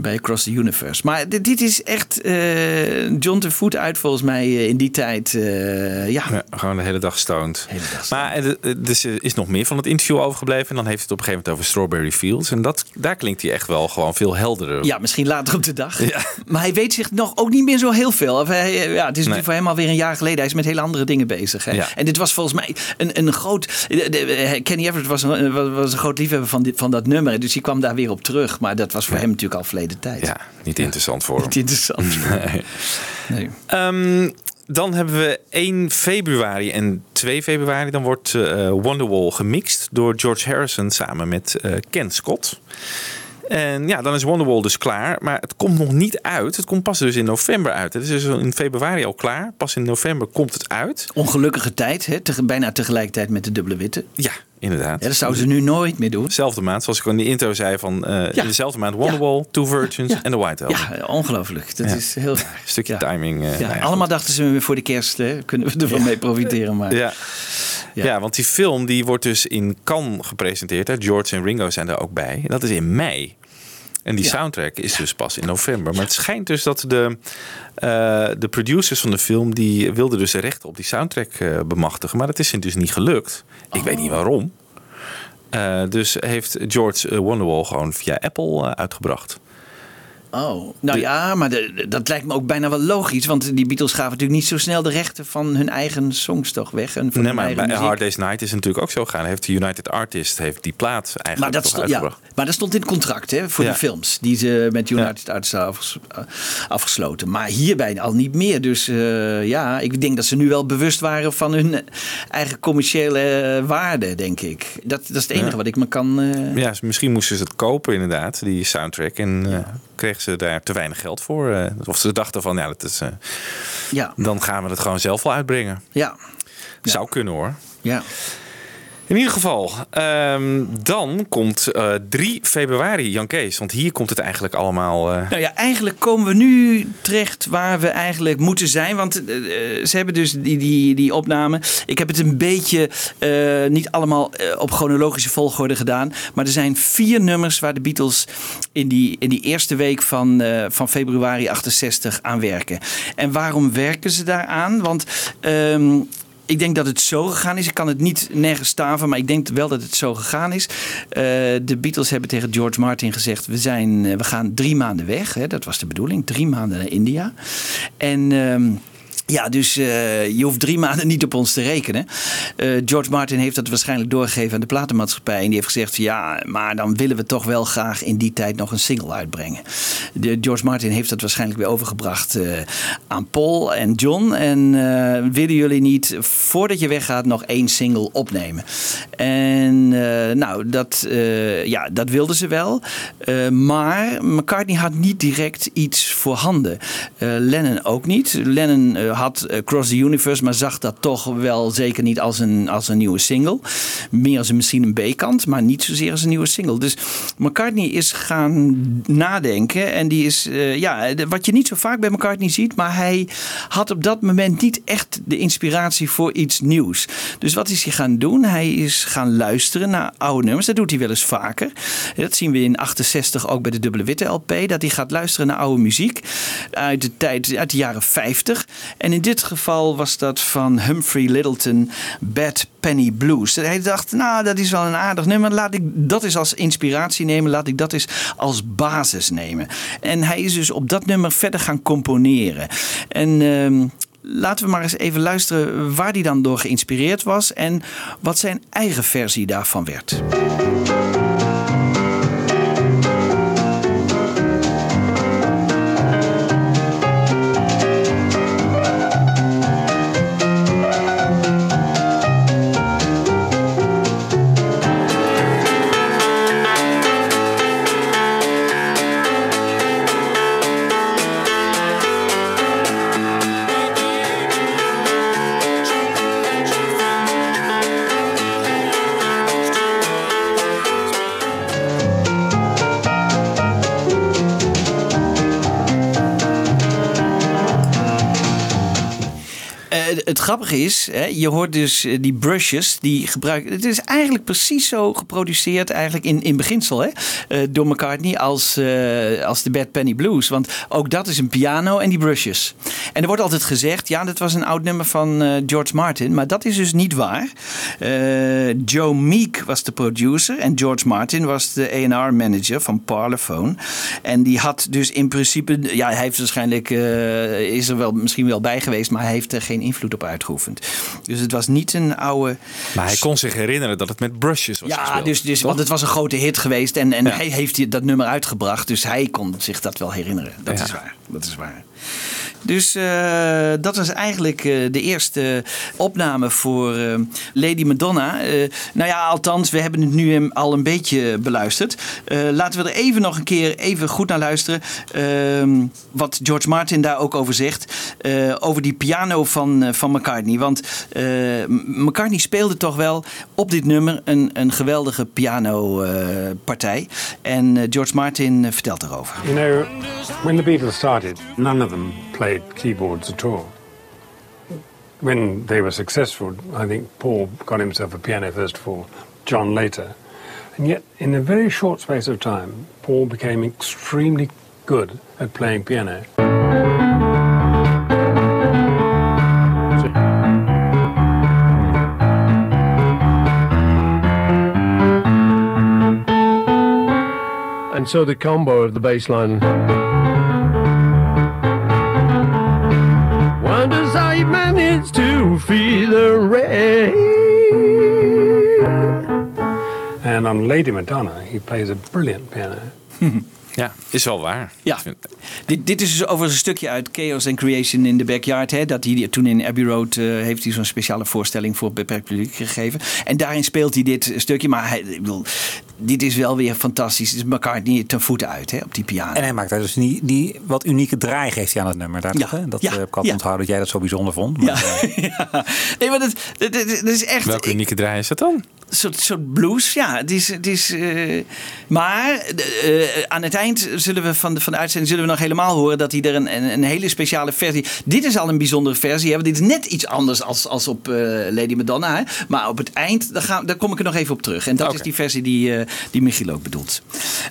Speaker 7: bij Across the Universe. Maar dit, dit is echt eh, John te voet uit volgens mij eh, in die tijd. eh, ja.
Speaker 6: Ja, gewoon de hele dag stoned. Maar er er dus er is nog meer van het interview overgebleven. En dan heeft het op een gegeven moment over Strawberry Fields. En dat, daar klinkt hij echt wel gewoon veel helderder.
Speaker 7: Ja, misschien later op de dag. Maar hij weet zich nog ook niet meer zo heel veel. Of hij, ja, het is natuurlijk voor hem alweer een jaar geleden. Hij is met hele andere dingen bezig. Hè?
Speaker 6: Ja.
Speaker 7: En dit was volgens mij een, een groot... de- de- Kenny Everett was een, was- was een groot liefhebber van, dit, van dat nummer. Dus die kwam daar weer op terug. Maar dat was voor hem natuurlijk al verleden tijd.
Speaker 6: Ja, niet interessant voor hem.
Speaker 7: Niet interessant.
Speaker 6: Nee.
Speaker 7: Nee.
Speaker 6: Ehm, dan hebben we 1 februari en 2 februari. Dan wordt eh, Wonderwall gemixt door George Harrison samen met eh, Ken Scott. En ja, dan is Wonderwall dus klaar. Maar het komt nog niet uit. Het komt pas dus in november uit. Het is dus in februari al klaar. Pas in november komt het uit.
Speaker 7: Ongelukkige tijd. Hè? Bijna tegelijkertijd met de dubbele witte.
Speaker 6: Ja, inderdaad.
Speaker 7: Ja, dat zouden ze nu nooit meer doen.
Speaker 6: Dezelfde maand, zoals ik al in de intro zei. Van, eh, In dezelfde maand Wonderwall, Two Virgins en The White Album.
Speaker 7: Ja, ongelooflijk. Dat is heel raar.
Speaker 6: Een stukje timing. eh,
Speaker 7: Ja,
Speaker 6: nou
Speaker 7: allemaal dachten ze voor de kerst hè, kunnen we ervan mee profiteren. Maar
Speaker 6: Ja. Ja. want die film die wordt dus in Cannes gepresenteerd. Hè. George en Ringo zijn er ook bij. Dat is in mei. En die
Speaker 7: Ja.
Speaker 6: soundtrack is dus pas in november. Maar het schijnt dus dat de, eh, de producers van de film... die wilden dus de rechten op die soundtrack eh, bemachtigen. Maar dat is hen dus niet gelukt. Ik weet niet waarom. Eh, dus heeft George Wonderwall gewoon via Apple uitgebracht.
Speaker 7: Oh, nou ja, maar de- dat lijkt me ook bijna wel logisch. Want die Beatles gaven natuurlijk niet zo snel de rechten van hun eigen songs toch weg. En van
Speaker 6: Nee, maar bij
Speaker 7: muziek.
Speaker 6: Hard Day's Night is het natuurlijk ook zo gegaan. Heeft de United Artist heeft die plaat eigenlijk
Speaker 7: Maar dat,
Speaker 6: toch
Speaker 7: stond, ja, maar dat stond in het contract hè, voor
Speaker 6: Ja.
Speaker 7: de films die ze met United Artists afges- eh, afgesloten. Maar hierbij al niet meer. Dus eh, ja, ik denk dat ze nu wel bewust waren van hun eigen commerciële eh, waarde, denk ik. Dat, dat is het enige wat ik me kan.
Speaker 6: Ja, misschien moesten ze het kopen inderdaad, die soundtrack. En kregen ze daar te weinig geld voor. eh, of ze dachten van, ja, dat is, eh,
Speaker 7: ja,
Speaker 6: dan gaan we het gewoon zelf wel uitbrengen.
Speaker 7: ja,
Speaker 6: Zou kunnen hoor.
Speaker 7: ja.
Speaker 6: In ieder geval, ehm, dan komt eh 3 februari Jan Kees. Want hier komt het eigenlijk allemaal... eh,
Speaker 7: Nou ja, eigenlijk komen we nu terecht waar we eigenlijk moeten zijn. Want eh, ze hebben dus die, die, die opname. Ik heb het een beetje niet allemaal op chronologische volgorde gedaan. Maar er zijn vier nummers waar de Beatles in die, in die eerste week van, van februari 68 aan werken. En waarom werken ze daaraan? Want. ehm, ik denk dat het zo gegaan is. Ik kan het niet nergens staven, maar ik denk wel dat het zo gegaan is. Eh, de Beatles hebben tegen George Martin gezegd: we, zijn, eh, we gaan drie maanden weg. Hè, dat was de bedoeling, drie maanden naar India. En. ehm, ja, dus eh, je hoeft drie maanden niet op ons te rekenen. Eh, George Martin heeft dat waarschijnlijk doorgegeven aan de platenmaatschappij. En die heeft gezegd: ja, maar dan willen we toch wel graag in die tijd nog een single uitbrengen. De, George Martin heeft dat waarschijnlijk weer overgebracht eh, aan Paul en John. En willen jullie niet, voordat je weggaat, nog één single opnemen? En nou, dat, ja, dat wilden ze wel. Maar McCartney had niet direct iets voorhanden. Eh Lennon ook niet. Lennon had eh, Cross the Universe, maar zag dat toch wel zeker niet als een, als een nieuwe single. Meer als een, misschien een B-kant, maar niet zozeer als een nieuwe single. Dus McCartney is gaan nadenken. En die is, eh, ja, wat je niet zo vaak bij McCartney ziet, maar hij had op dat moment niet echt de inspiratie voor iets nieuws. Dus wat is hij gaan doen? Hij is gaan luisteren naar oude nummers. Dat doet hij wel eens vaker. Dat zien we in 68 ook bij de Dubbele Witte LP. Dat hij gaat luisteren naar oude muziek uit de tijd, uit de jaren 50. En in dit geval was dat van Humphrey Littleton, Bad Penny Blues. Hij dacht, nou, dat is wel een aardig nummer. Laat ik dat eens als inspiratie nemen. Laat ik dat eens als basis nemen. En hij is dus op dat nummer verder gaan componeren. En... ehm, Laten we maar eens even luisteren waar hij dan door geïnspireerd was en wat zijn eigen versie daarvan werd. Grappige is, hè, je hoort dus eh, die brushes die gebruiken. Het is eigenlijk precies zo geproduceerd, eigenlijk in, in beginsel, hè, eh, door McCartney als, eh, als de Bad Penny Blues. Want ook dat is een piano en die brushes. En er wordt altijd gezegd, ja, dat was een oud nummer van George Martin, maar dat is dus niet waar. Joe Meek was de producer en George Martin was de A&R manager van Parlophone. En die had dus in principe, ja, hij heeft waarschijnlijk, is er wel misschien wel bij geweest, maar hij heeft er geen invloed op uitgeoefend. Dus het was niet een oude.
Speaker 6: Maar hij kon zich herinneren dat het met brushes was
Speaker 7: Ja,
Speaker 6: gespeeld.
Speaker 7: dus, dus, want het was een grote hit geweest en, en hij heeft die- dat nummer uitgebracht, dus hij kon zich dat wel herinneren. Dat
Speaker 6: Ja.
Speaker 7: is waar. Dat is waar. Dus eh, dat was eigenlijk eh, de eerste opname voor eh, Lady Madonna. Nou ja, althans, we hebben het nu al een beetje beluisterd. Laten we er even nog een keer even goed naar luisteren. Ehm, wat George Martin daar ook over zegt. over die piano van, van McCartney. Want McCartney speelde toch wel op dit nummer een, een geweldige pianopartij. en George Martin vertelt erover.
Speaker 15: You know, when the Beatles started, none of them played keyboards at all. When they were successful, I think Paul got himself a piano first of all, John later. And yet, in a very short space of time, Paul became extremely good at playing piano.
Speaker 16: And so the combo of the bass line. To feel the rain.
Speaker 15: And on Lady Madonna, he plays a brilliant piano.
Speaker 6: Ja, is wel waar.
Speaker 7: Ja, dit, dit is dus over een stukje uit Chaos and Creation in the Backyard. Hè, dat hij toen in Abbey Road eh, heeft hij zo'n speciale voorstelling voor het beperkt publiek gegeven. En daarin speelt hij dit stukje. Maar hij, ik bedoel, dit is wel weer fantastisch. Het is McCartney ten voeten uit hè, op die piano.
Speaker 2: En hij maakt daar dus die, die wat unieke draai geeft hij aan het nummer. Daar
Speaker 7: Ja,
Speaker 2: toch, hè? Dat
Speaker 7: ja,
Speaker 2: eh, heb ik al
Speaker 7: ja.
Speaker 2: onthouden dat jij dat zo bijzondere vond. Maar,
Speaker 7: Ja, nee, maar dat, dat, dat- dat is echt.
Speaker 6: Welke unieke draai is dat dan?
Speaker 7: Een soort, soort blues, ja. Het is, het is, eh, maar eh, aan het eind zullen we van de, van de uitzending zullen we nog helemaal horen dat hij er een, een, een hele speciale versie. Dit is al een bijzondere versie. Hè, want dit is net iets anders als, als op eh, Lady Madonna. Hè. Maar op het eind, daar, gaan, daar kom ik er nog even op terug. En dat is die versie die, die Michiel ook bedoelt.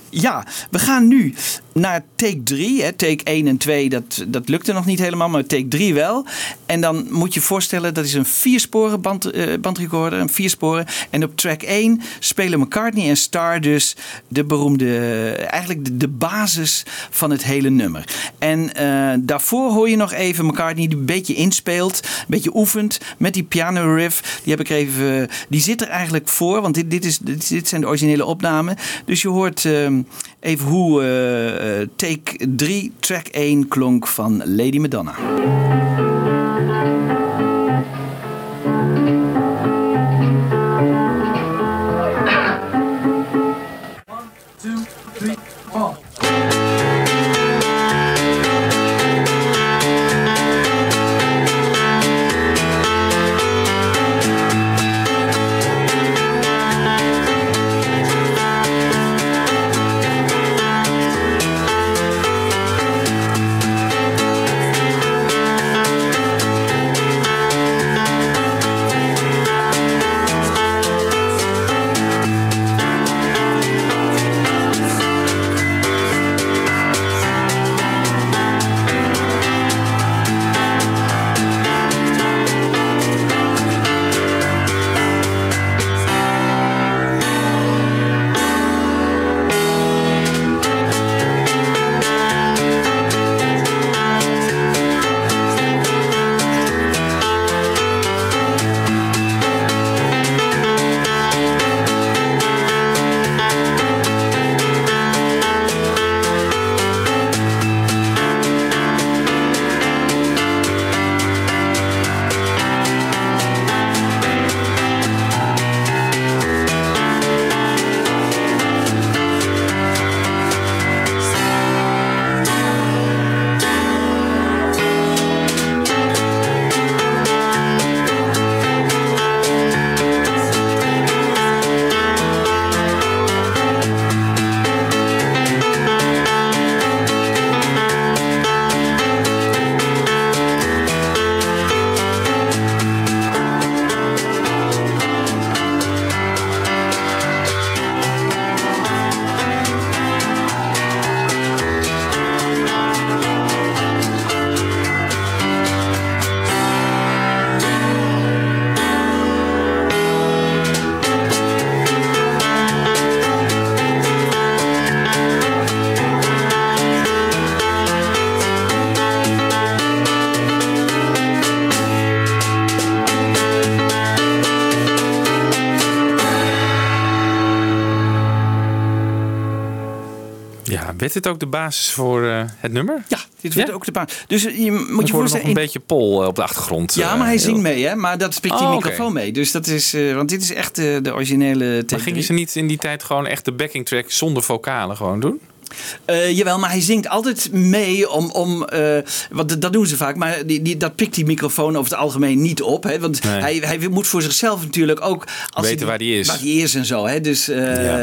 Speaker 7: Ja, we gaan nu naar take 3. Hè. Take 1 en 2, dat, dat lukte nog niet helemaal, maar take 3 wel. En dan moet je voorstellen, dat is een viersporen band, eh, bandrecorder, een viersporen. En op track 1 spelen McCartney en Starr dus de beroemde, eigenlijk de, de basis van het hele nummer. En eh, daarvoor hoor je nog even McCartney die een beetje inspeelt, een beetje oefent met die piano riff. Die heb ik even, die zit er eigenlijk voor, want dit, dit, is, dit, dit zijn de originele opnamen. Dus je hoort ehm, even hoe eh, take 3, track 1 klonk van Lady Madonna.
Speaker 6: Dit ook de basis voor eh, het nummer?
Speaker 7: Ja, dit wordt ook de basis. Dus je moet je voorstellen...
Speaker 6: nog een beetje Pol eh, op de achtergrond.
Speaker 7: Ja,
Speaker 6: eh,
Speaker 7: maar hij zingt mee, hè? Maar dat pikt die
Speaker 6: Oh, oké.
Speaker 7: microfoon mee. Dus dat is, eh, want dit is echt eh, de originele
Speaker 6: Maar gingen ze niet in die tijd gewoon echt de backing track zonder vocalen gewoon doen?
Speaker 7: Eh, jawel, maar hij zingt altijd mee om. om eh, want dat- doen ze vaak, maar die, die, dat pikt die microfoon over het algemeen niet op. Hè? Want
Speaker 6: Nee.
Speaker 7: hij, hij moet voor zichzelf natuurlijk ook. Als
Speaker 6: Weten waar die is.
Speaker 7: Waar die is en zo. Hè? Dus,
Speaker 6: Ja.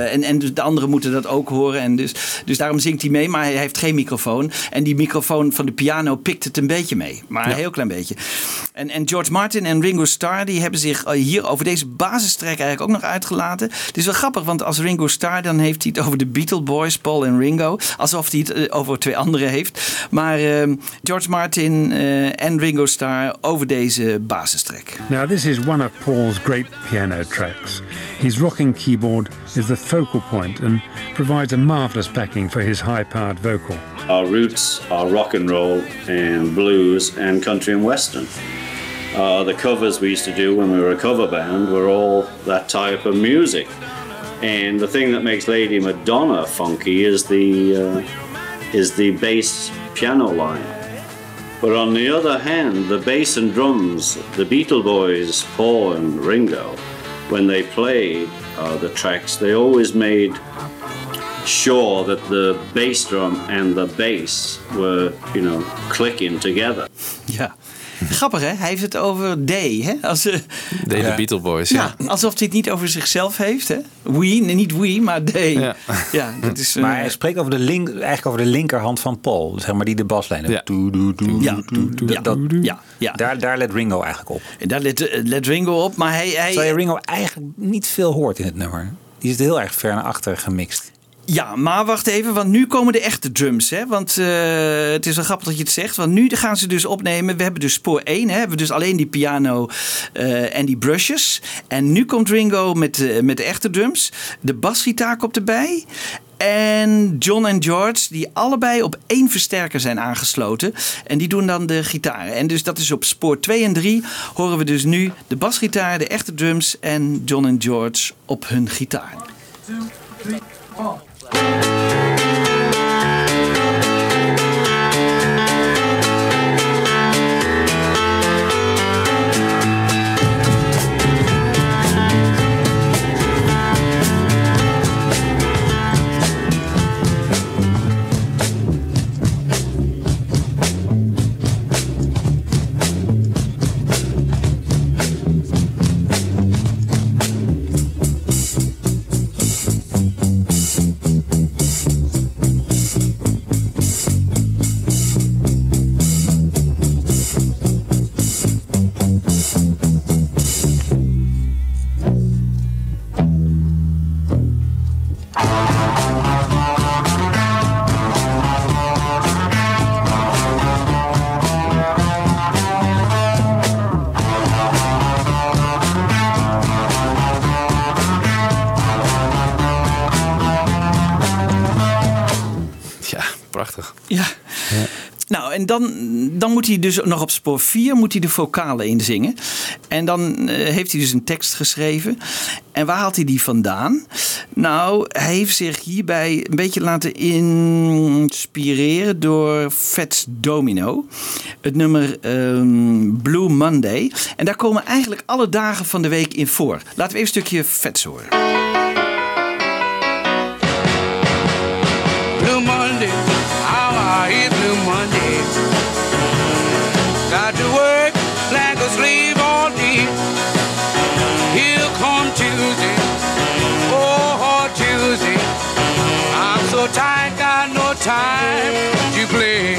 Speaker 7: en, en dus de anderen moeten dat ook horen. En dus, dus daarom zingt hij mee, maar hij heeft geen microfoon. En die microfoon van de piano pikt het een beetje mee. Maar een heel klein beetje. En, en George Martin en Ringo Starr die hebben zich hier over deze basistrek eigenlijk ook nog uitgelaten. Het is wel grappig, want als Ringo Starr dan heeft hij het over de Beatle Boys, Paul en Ringo. Alsof hij het eh, over twee anderen heeft. Maar eh, George Martin eh, en Ringo Starr over deze basistrek.
Speaker 15: Now, this is one of Paul's great piano tracks. His rocking keyboard is the focal point and provides a marvelous backing for his high powered vocal.
Speaker 17: Our roots are rock and roll and blues and country and western. Uh, the covers we used to do when we were a cover band were all that type of music. And the thing that makes Lady Madonna funky is the uh, is the bass piano line. But on the other hand, the bass and drums, the Beatle Boys, Paul and Ringo, when they played uh, the tracks, they always made sure that the bass drum and the bass were, you know, clicking together.
Speaker 7: Ja. Grappig hè? Hij heeft het over Day. Hè? Als, eh,
Speaker 6: De
Speaker 7: ja.
Speaker 6: Beatle Boys, ja.
Speaker 7: Ja, alsof hij het niet over zichzelf heeft. Hè? We, nee, niet we, maar Day. Ja,
Speaker 6: Ja.
Speaker 7: dat is, eh,
Speaker 2: Maar hij spreekt over de, link, eigenlijk over de linkerhand van Paul. Zeg maar die de baslijn.
Speaker 7: Ja.
Speaker 2: Doe, doe, doe,
Speaker 7: Ja.
Speaker 2: Daar, daar let Ringo eigenlijk op.
Speaker 7: En daar let, eh, let Ringo op, maar hij... hij
Speaker 2: Terwijl je Ringo eigenlijk niet veel hoort in het nummer. Die zit heel erg ver naar achter gemixt.
Speaker 7: Ja, maar wacht even, want nu komen de echte drums. Hè? Want eh, het is wel grappig dat je het zegt. Want nu gaan ze dus opnemen. We hebben dus spoor 1. Hè? We hebben dus alleen die piano eh, en die brushes. En nu komt Ringo met, de- met de echte drums. De basgitaar komt erbij. En John en George, die allebei op één versterker zijn aangesloten. En die doen dan de gitaren. En dus dat is op spoor 2 en 3 horen we dus nu de basgitaar, de echte drums en John en George op hun gitaar.
Speaker 6: Ja,
Speaker 7: moet hij dus nog op spoor 4 moet hij de vocalen inzingen. En dan eh, heeft hij dus een tekst geschreven. En waar haalt hij die vandaan? Nou, hij heeft zich hierbij een beetje laten inspireren door Fats Domino. Het nummer ehm, Blue Monday. En daar komen eigenlijk alle dagen van de week in voor. Laten we even een stukje Fats horen.
Speaker 18: Time to play.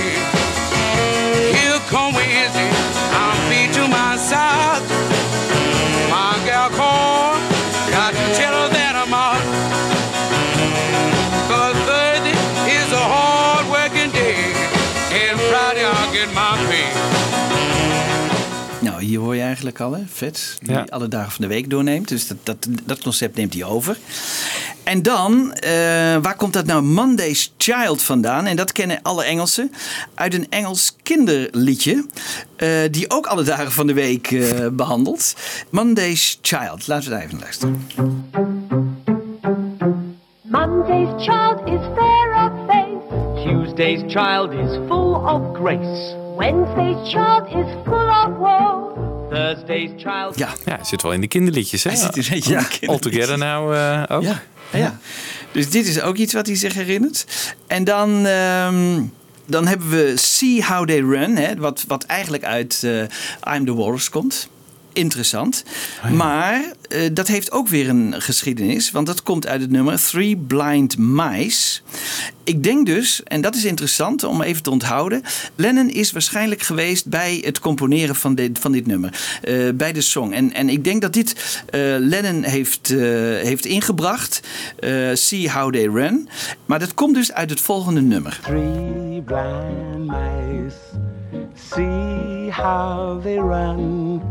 Speaker 18: Here come Wednesday, I'm beat to my side. My gal called, got to tell her that I'm out. Cause Thursday is a hard working day. And Friday I'll get my pay.
Speaker 7: Nou, hier hoor je eigenlijk al, hè? Vet. Die
Speaker 6: Ja.
Speaker 7: alle dagen van de week doorneemt. Dus dat, dat, dat concept neemt hij over. En dan, eh, waar komt dat nou Monday's Child vandaan? En dat kennen alle Engelsen uit een Engels kinderliedje. eh, die ook alle dagen van de week eh, behandelt. Monday's Child. Laten we daar even naar luisteren.
Speaker 19: Monday's child is fair of face.
Speaker 20: Tuesday's child is full of grace.
Speaker 19: Wednesday's child is full of woe.
Speaker 20: Thursday's child.
Speaker 7: Ja.
Speaker 6: Ja, hij zit wel in de kinderliedjes, hè?
Speaker 7: Hij zit een beetje in de kinderliedjes.
Speaker 6: All Together nou eh, ook.
Speaker 7: Ja, ja. Dus dit is ook iets wat hij zich herinnert. En dan, ehm, dan hebben we See How They Run, hè, wat, wat eigenlijk uit eh, I'm the Walrus komt. Interessant. Maar eh, dat heeft ook weer een geschiedenis, want dat komt uit het nummer Three Blind Mice. Ik denk dus, en dat is interessant om even te onthouden. Lennon is waarschijnlijk geweest bij het componeren van dit, van dit nummer. eh, bij de song. En, en ik denk dat dit eh, Lennon heeft, eh, heeft ingebracht. eh, See How They Run. Maar dat komt dus uit het volgende nummer.
Speaker 18: Three blind mice, see how they run,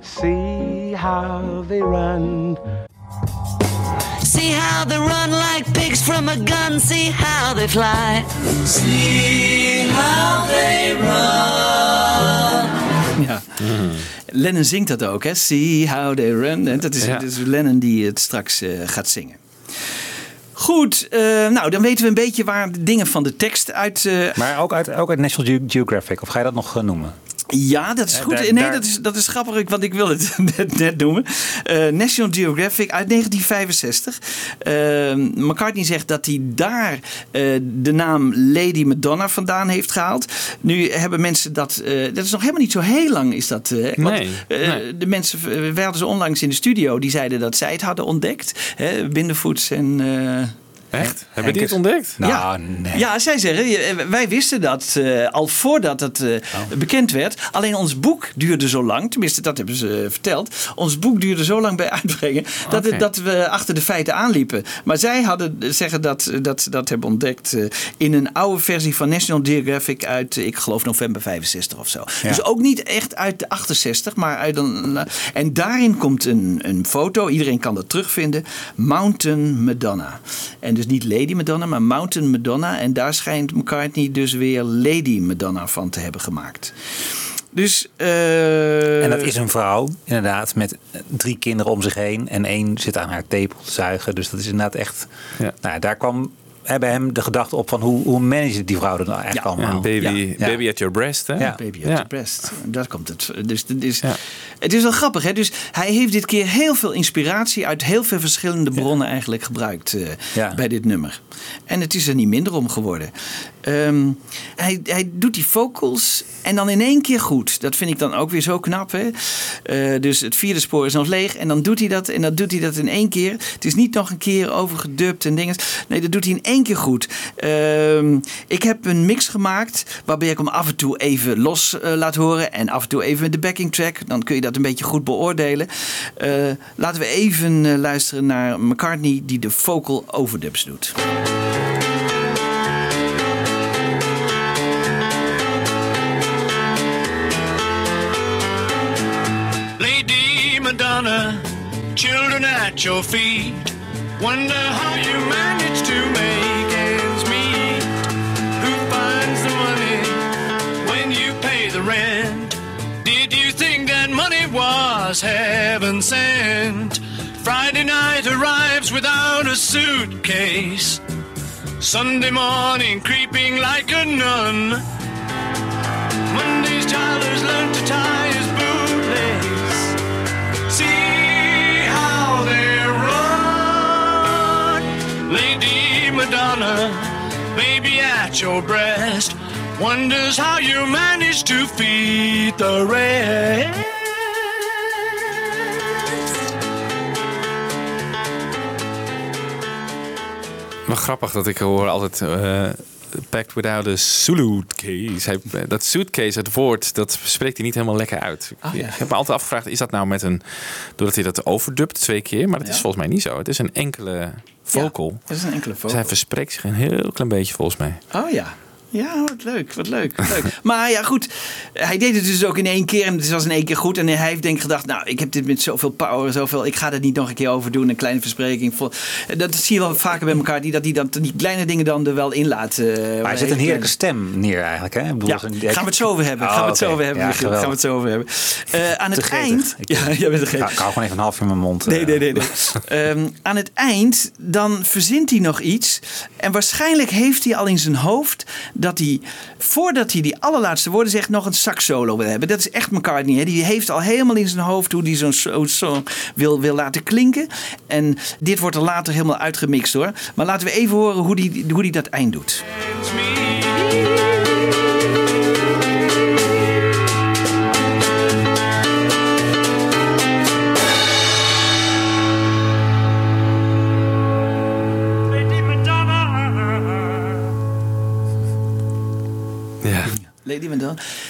Speaker 18: see how they run.
Speaker 10: See how they run like pigs from a gun. See how they fly. See how they run.
Speaker 7: Ja. Lennon zingt dat ook, hè? See how they run. En dat is,
Speaker 6: Ja.
Speaker 7: is Lennon die het straks eh, gaat zingen. Goed, eh, nou dan weten we een beetje waar de dingen van de tekst uit. eh,
Speaker 2: Maar ook uit, ook uit National Ge- Geographic, of ga je dat nog noemen?
Speaker 7: Ja, dat is goed. nee,
Speaker 2: daar-
Speaker 7: dat is, dat is grappig, want ik wil het net, net noemen. Eh, National Geographic uit 1965. Eh, McCartney zegt dat hij daar eh, de naam Lady Madonna vandaan heeft gehaald. Nu hebben mensen dat. dat is nog helemaal niet zo heel lang, is dat. want,
Speaker 6: Nee, nee.
Speaker 7: De mensen, we hadden ze onlangs in de studio, die zeiden dat zij het hadden ontdekt. Hè, Bindervoets en.
Speaker 6: Echt? Hebben die het ontdekt?
Speaker 2: Nou,
Speaker 7: ja.
Speaker 2: nee.
Speaker 7: ja, zij zeggen, eh, wij wisten dat eh, al voordat het eh, bekend werd. Alleen ons boek duurde zo lang, tenminste dat hebben ze verteld. Ons boek duurde zo lang bij uitbrengen dat, het, dat we achter de feiten aanliepen. Maar zij hadden zeggen dat, dat ze dat hebben ontdekt in een oude versie van National Geographic uit, ik geloof november 65 of zo.
Speaker 2: Ja.
Speaker 7: Dus ook niet echt uit de 68, maar uit een. En daarin komt een, een foto, iedereen kan dat terugvinden. Mountain Madonna. En dus niet Lady Madonna, maar Mountain Madonna. En daar schijnt McCartney dus weer Lady Madonna van te hebben gemaakt. Dus. eh,
Speaker 2: En dat is een vrouw, inderdaad, met drie kinderen om zich heen. En één zit aan haar tepel te zuigen. Dus dat is inderdaad echt... Nou, daar kwam bij hem de gedachte op van hoe, hoe manage die vrouw dat nou eigenlijk allemaal.
Speaker 6: Ja, baby,
Speaker 2: Ja.
Speaker 6: baby at your breast, hè?
Speaker 2: Ja.
Speaker 7: Baby at your breast. Daar komt het. Dus, het is, het is wel grappig. Hè? Dus hij heeft dit keer heel veel inspiratie uit heel veel verschillende bronnen eigenlijk gebruikt eh,
Speaker 2: Ja.
Speaker 7: bij dit nummer. En het is er niet minder om geworden. Ehm, hij, hij doet die vocals en dan in één keer goed. Dat vind ik dan ook weer zo knap. Hè? Eh, dus het vierde spoor is nog leeg en dan doet hij dat en dan doet hij dat in één keer. Het is niet nog een keer overgedubt en dingen. Nee, dat doet hij in één keer goed. Ehm, ik heb een mix gemaakt waarbij ik hem af en toe even los eh, laat horen en af en toe even met de backing track. Dan kun je dat een beetje goed beoordelen. Eh, laten we even luisteren naar McCartney die de vocal overdubs doet.
Speaker 18: At your feet. Wonder how you manage to make ends meet. Who finds the money when you pay the rent? Did you think that money was heaven sent? Friday night arrives without a suitcase. Sunday morning creeping like a nun. Monday's has learned to tie Lady Madonna, baby at your breast, wonders how you manage to feed the rest.
Speaker 6: Wel grappig dat ik hoor altijd eh packed without a suitcase. Hij, dat suitcase, het woord, dat spreekt hij niet helemaal lekker uit.
Speaker 7: Ah, ja.
Speaker 6: Ik heb me altijd afgevraagd, is dat nou met een... Doordat hij dat overdubt twee keer? Maar dat is volgens mij niet zo. Het is een enkele vocal.
Speaker 7: Dat is een enkele vocal.
Speaker 6: hij verspreekt zich een heel klein beetje volgens mij.
Speaker 7: Oh ja. Ja, wat leuk, wat leuk, wat leuk. Maar ja, goed. Hij deed het dus ook in één keer en het was in één keer goed. En hij heeft denk ik gedacht, nou, ik heb dit met zoveel power, zoveel... Ik ga dat niet nog een keer overdoen, een kleine verspreking. Dat zie je wel vaker bij elkaar, die, dat die, dan, die kleine dingen dan er wel in laat. eh,
Speaker 2: Maar hij zet een heerlijke stem neer eigenlijk. Hè? Bedoel,
Speaker 7: Ja,
Speaker 2: zo'n-
Speaker 7: gaan we het zo over hebben.
Speaker 2: Oh,
Speaker 7: gaan we het zo over hebben,
Speaker 2: Ja.
Speaker 7: Gaan we
Speaker 2: geweldig.
Speaker 7: het zo over hebben. Eh, aan het eind...
Speaker 2: Ik-
Speaker 7: Ja, jij bent
Speaker 2: ik hou gewoon even een half in mijn mond.
Speaker 7: Nee,
Speaker 2: eh.
Speaker 7: nee, nee. nee. Ehm, aan het eind, dan verzint hij nog iets. En waarschijnlijk heeft hij al in zijn hoofd dat hij, voordat hij die allerlaatste woorden zegt, nog een sax solo wil hebben. Dat is echt McCartney. Hè? Die heeft al helemaal in zijn hoofd hoe hij zo'n so- song wil, wil laten klinken. En dit wordt er later helemaal uitgemixt hoor. Maar laten we even horen hoe hij hoe die dat eind doet.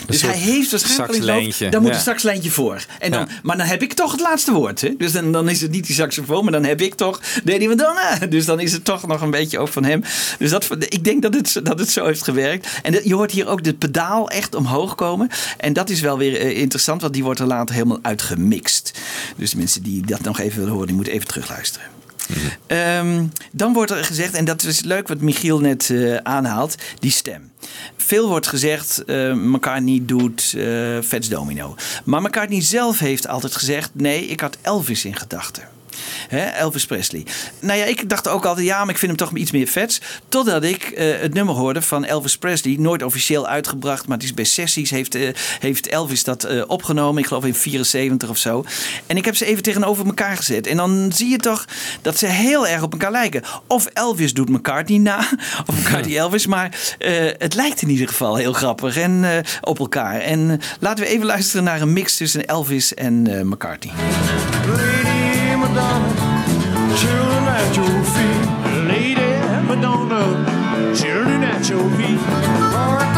Speaker 7: Dus hij heeft waarschijnlijk
Speaker 6: saxlijntje,
Speaker 7: daar moet
Speaker 6: ja.
Speaker 7: een saxlijntje voor. En dan,
Speaker 6: Ja.
Speaker 7: Maar dan heb ik toch het laatste woord. Hè? Dus dan, dan is het niet die saxofoon, maar dan heb ik toch Madonna. Dus dan is het toch nog een beetje ook van hem. Dus dat, ik denk dat het, dat het zo heeft gewerkt. En dat- je hoort hier ook de pedaal echt omhoog komen. En dat is wel weer eh, interessant, want die wordt er later helemaal uitgemixt. Dus de mensen die dat nog even willen horen, die moeten even terugluisteren. Ehm, dan wordt er gezegd, en dat is leuk wat Michiel net eh, aanhaalt, die stem. Veel wordt gezegd, eh McCartney doet eh Fats Domino. Maar McCartney zelf heeft altijd gezegd, nee, ik had Elvis in gedachten. Hè, Elvis Presley. Nou ja, ik dacht ook altijd, ja, maar ik vind hem toch iets meer vets. Totdat ik eh, het nummer hoorde van Elvis Presley. Nooit officieel uitgebracht, maar het is bij sessies. Heeft, eh, heeft Elvis dat eh, opgenomen. Ik geloof in 74 of zo. En ik heb ze even tegenover elkaar gezet. En dan zie je toch dat ze heel erg op elkaar lijken. Of Elvis doet McCartney na. Of McCartney Elvis. Maar eh, het lijkt in ieder geval heel grappig en, eh, op elkaar. En laten we even luisteren naar een mix tussen Elvis en eh, McCartney.
Speaker 18: Madonna, children at your feet. Lady
Speaker 16: up, children at your feet.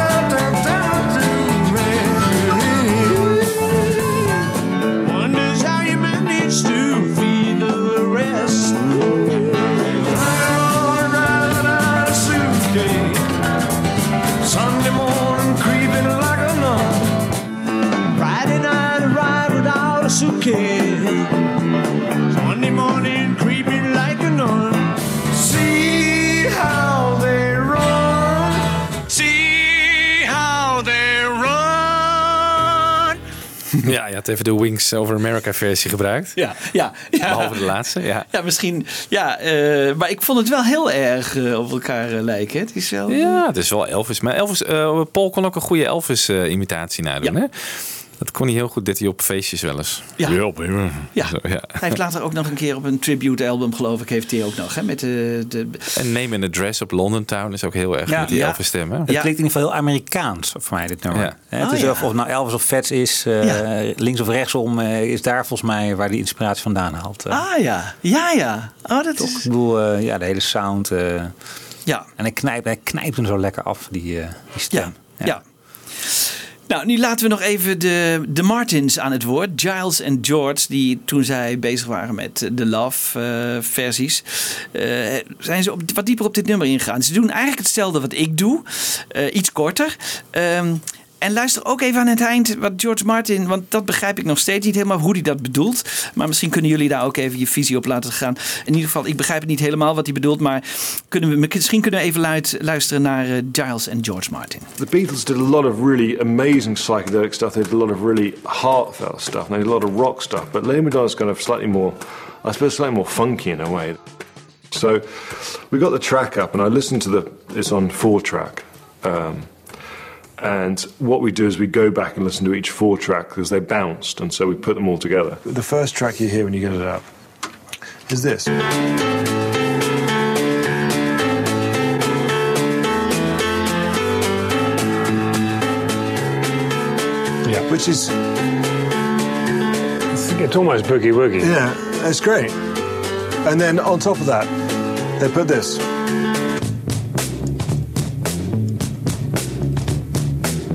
Speaker 6: Ja, je had even de Wings Over America versie gebruikt.
Speaker 7: Ja, ja, ja.
Speaker 6: Behalve de laatste, ja.
Speaker 7: Ja, misschien. Ja, eh, maar ik vond het wel heel erg eh, op elkaar eh, lijken. Het is wel.
Speaker 6: Ja, het is wel Elvis. Maar Elvis, Paul kon ook een goede Elvis-imitatie nadoen, hè? Dat kon hij heel goed, dit hij op feestjes wel eens.
Speaker 7: Ja. Ja.
Speaker 6: Zo, ja.
Speaker 7: Hij heeft later ook nog een keer op een tribute album, geloof ik, heeft hij ook nog. Hè, met de, de...
Speaker 6: En Name and Address op London Town is ook heel erg met die Elvis stem, hè?
Speaker 2: Het klinkt in ieder geval heel Amerikaans voor mij, dit nummer.
Speaker 6: Ja.
Speaker 2: Hè, Het
Speaker 7: Oh,
Speaker 2: is
Speaker 7: ja.
Speaker 2: of, of nou Elvis of Vets is, eh,
Speaker 7: Ja.
Speaker 2: links of rechtsom, eh, is daar volgens mij waar die inspiratie vandaan haalt. eh.
Speaker 7: Ah ja, ja, ja. Oh, dat
Speaker 2: Toch?
Speaker 7: is.
Speaker 2: Ik bedoel, ja, de hele sound. eh,
Speaker 7: Ja.
Speaker 2: En hij knijpt, hij knijpt hem zo lekker af, die, eh, die stem.
Speaker 7: Ja. Nou, nu laten we nog even de, de Martins aan het woord. Giles en George, die toen zij bezig waren met de Love-versies, zijn ze op, wat dieper op dit nummer ingegaan. Ze doen eigenlijk hetzelfde wat ik doe, eh, iets korter. Ehm, en luister ook even aan het eind wat George Martin, want dat begrijp ik nog steeds niet helemaal hoe hij dat bedoelt. Maar misschien kunnen jullie daar ook even je visie op laten gaan. In ieder geval, ik begrijp het niet helemaal wat hij bedoelt, maar kunnen we, misschien kunnen we even luid, luisteren naar eh, Giles en George Martin.
Speaker 21: The Beatles did a lot of really amazing psychedelic stuff. They did a lot of really heartfelt stuff. They did a lot of rock stuff. But Lady Madonna's kind of slightly more, I suppose, slightly more funky in a way. So we got the track up, and I listened to the. It's on four track. Um, and what we do is we go back and listen to each four track because they bounced, and so we put them all together. The first track you hear when you get it up is this.
Speaker 15: Yeah. Which is. It's almost boogie woogie.
Speaker 21: Yeah, it's great. And then on top of that, they put this.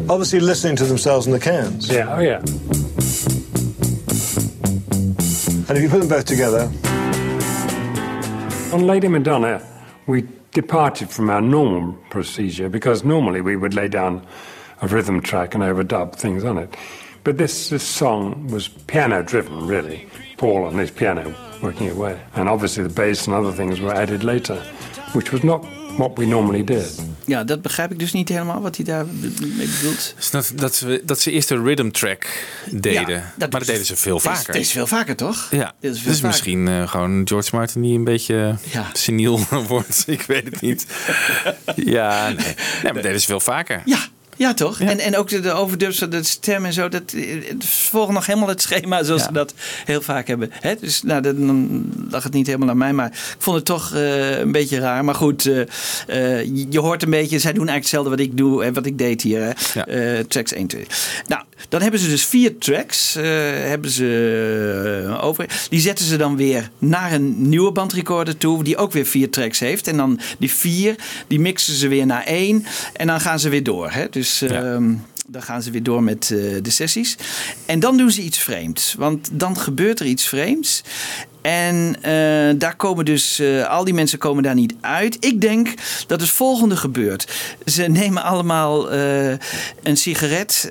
Speaker 21: Obviously, listening to themselves in the cans.
Speaker 15: Yeah, oh yeah.
Speaker 21: And if you put them both together,
Speaker 15: On Lady Madonna, we departed from our normal procedure because normally we would lay down a rhythm track and overdub things on it. But this, this song was piano driven, really. Paul on his piano working away. And obviously the bass and other things were added later, which was not what we normally did.
Speaker 7: Ja, dat begrijp ik dus niet helemaal wat hij daar mee bedoelt.
Speaker 6: Dus dat, dat, ze, dat ze eerst een rhythm track deden.
Speaker 7: Ja,
Speaker 6: maar dat deden ze veel vaker.
Speaker 7: Dat is veel vaker, toch?
Speaker 6: Ja,
Speaker 7: Dat is veel
Speaker 6: dus misschien eh, gewoon George Martin die een beetje
Speaker 7: Ja.
Speaker 6: seniel wordt. Ik weet het niet. ja, nee. nee, maar dat deden ze veel vaker.
Speaker 7: Ja, ja toch? En, en ook de, de overdubs, de stem en zo. Dat, eh, het volgen nog helemaal het schema zoals
Speaker 6: Ja.
Speaker 7: ze dat heel vaak hebben. Hè? Dus nou, dan- dan lag het niet helemaal aan mij. Maar ik vond het toch eh, een beetje raar. Maar goed, eh, je- hoort een beetje. Zij doen eigenlijk hetzelfde wat ik doe en wat ik deed hier. Hè?
Speaker 6: Ja.
Speaker 7: Tracks 1, 2. Nou, dan hebben ze dus vier tracks. eh, hebben ze eh, over. Die zetten ze dan weer naar een nieuwe bandrecorder toe. Die ook weer vier tracks heeft. En dan die vier, die mixen ze weer naar één. En dan gaan ze weer door. Hè? Dus ehm, dan gaan ze weer door met eh, de sessies. En dan doen ze iets vreemds. Want dan gebeurt er iets vreemds. En eh, daar komen dus, eh, al die mensen komen daar niet uit. Ik denk dat het volgende gebeurt. Ze nemen allemaal eh, een sigaret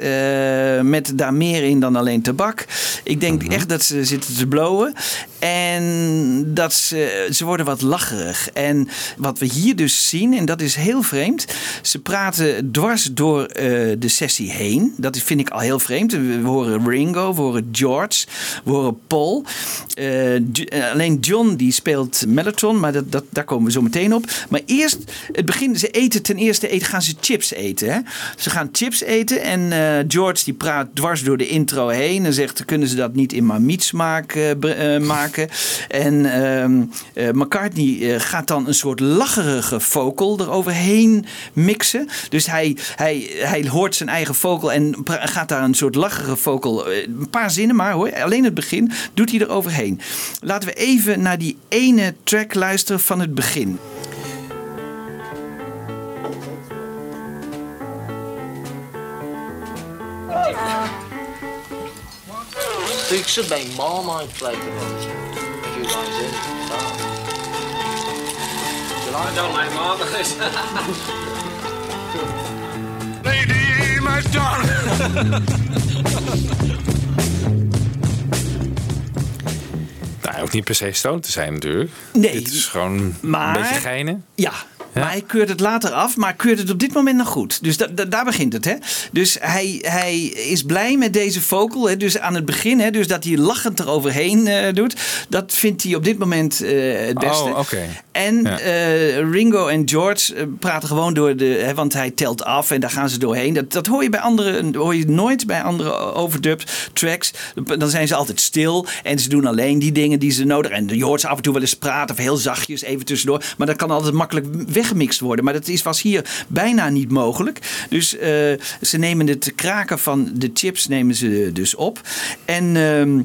Speaker 7: met daar meer in dan alleen tabak. Ik denk echt dat ze zitten te blowen. En dat ze, ze worden wat lacherig. En wat we hier dus zien, en dat is heel vreemd. Ze praten dwars door eh, de sessie heen. Dat vind ik al heel vreemd. We, horen Ringo, we horen George, we horen Paul. Eh, eh, alleen John die speelt Mellotron, maar dat, dat, daar komen we zo meteen op. Maar eerst, het begin, ze eten ten eerste eten, gaan ze chips eten. Hè? Ze gaan chips eten en George die praat dwars door de intro heen en zegt, kunnen ze dat niet in mamietsmaak bre- eh, En ehm, eh, McCartney eh, gaat dan een soort lacherige vocal eroverheen mixen. Dus hij, hij, hij hoort zijn eigen vocal en gaat daar een soort lacherige vocal, eh, een paar zinnen maar hoor, alleen het begin, doet hij eroverheen. Laten we even naar die ene track luisteren van het begin.
Speaker 8: You should make Marmite flavour ones. If you guys in.
Speaker 9: I don't like marmalade.
Speaker 16: Lady, my darling.
Speaker 6: Nou, ook niet per se stoned te zijn natuurlijk.
Speaker 7: Nee.
Speaker 6: Het is gewoon
Speaker 7: Maar-
Speaker 6: een beetje geinen.
Speaker 7: Ja. Maar hij keurt het later af, maar keurt het op dit moment nog goed. Dus da- da- daar begint het. Hè? Dus hij, hij is blij met deze vocal. Hè? Dus aan het begin, hè? dus dat hij lachend eroverheen eh doet. Dat vindt hij op dit moment eh, het beste.
Speaker 6: Oh, oké.
Speaker 7: En
Speaker 6: Ja.
Speaker 7: eh, Ringo en George praten gewoon door de. Hè, want hij telt af en daar gaan ze doorheen. Dat, dat hoor je bij andere. hoor je nooit bij andere overdubs, tracks. Dan zijn ze altijd stil en ze doen alleen die dingen die ze nodig En je hoort ze af en toe wel eens praten of heel zachtjes even tussendoor. Maar dat kan altijd makkelijk weggemixt worden. Maar dat is, was hier bijna niet mogelijk. Dus eh, ze nemen het kraken van de chips nemen ze dus op. En. ehm,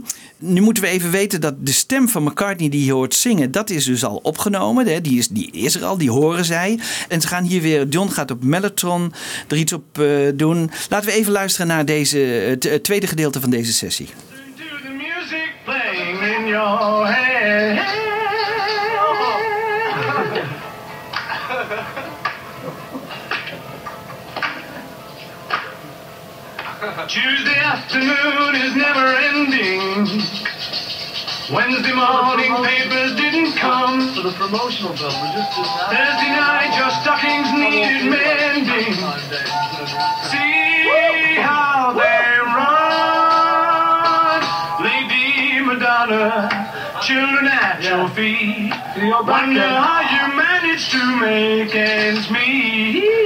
Speaker 7: nu moeten we even weten dat de stem van McCartney die je hoort zingen, dat is dus al opgenomen. Hè? Die, is, die is er al, die horen zij. En ze gaan hier weer, John gaat op Mellotron er iets op eh, doen. Laten we even luisteren naar deze, het, tweede gedeelte van deze sessie.
Speaker 16: Tuesday afternoon is never ending. Wednesday morning papers didn't come. For the promotional purposes. Thursday night your stockings needed mending. See how they run. Lady Madonna, children at your feet. Wonder how you managed to make ends meet.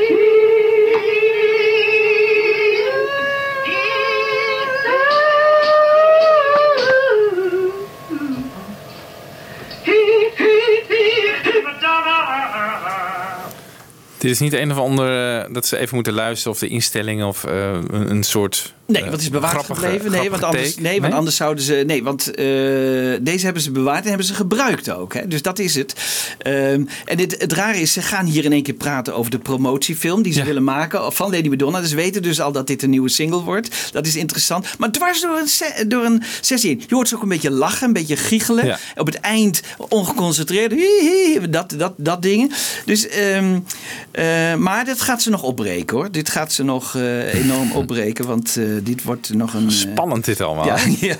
Speaker 6: Dit is niet een of ander eh, dat ze even moeten luisteren of de instellingen of eh, een, een soort.
Speaker 7: Nee, want het is bewaard gebleven. Nee, want anders, nee, want anders zouden ze. Nee, want eh, deze hebben ze bewaard en hebben ze gebruikt ook. Hè? Dus dat is het. Ehm, en dit, het rare is, ze gaan hier in één keer praten over de promotiefilm die ze willen maken van Lady Madonna. Dus ze weten dus al dat dit een nieuwe single wordt. Dat is interessant. Maar dwars door een, door een sessie in. Je hoort ze ook een beetje lachen, een beetje giechelen.
Speaker 6: Ja.
Speaker 7: Op het eind ongeconcentreerd. Hi, hi, dat, dat, dat dingen. Dus, ehm, eh, maar dat gaat ze nog opbreken hoor. Dit gaat ze nog eh, enorm opbreken. Want dit wordt nog een. eh,
Speaker 6: Spannend dit allemaal.
Speaker 7: ja, ja.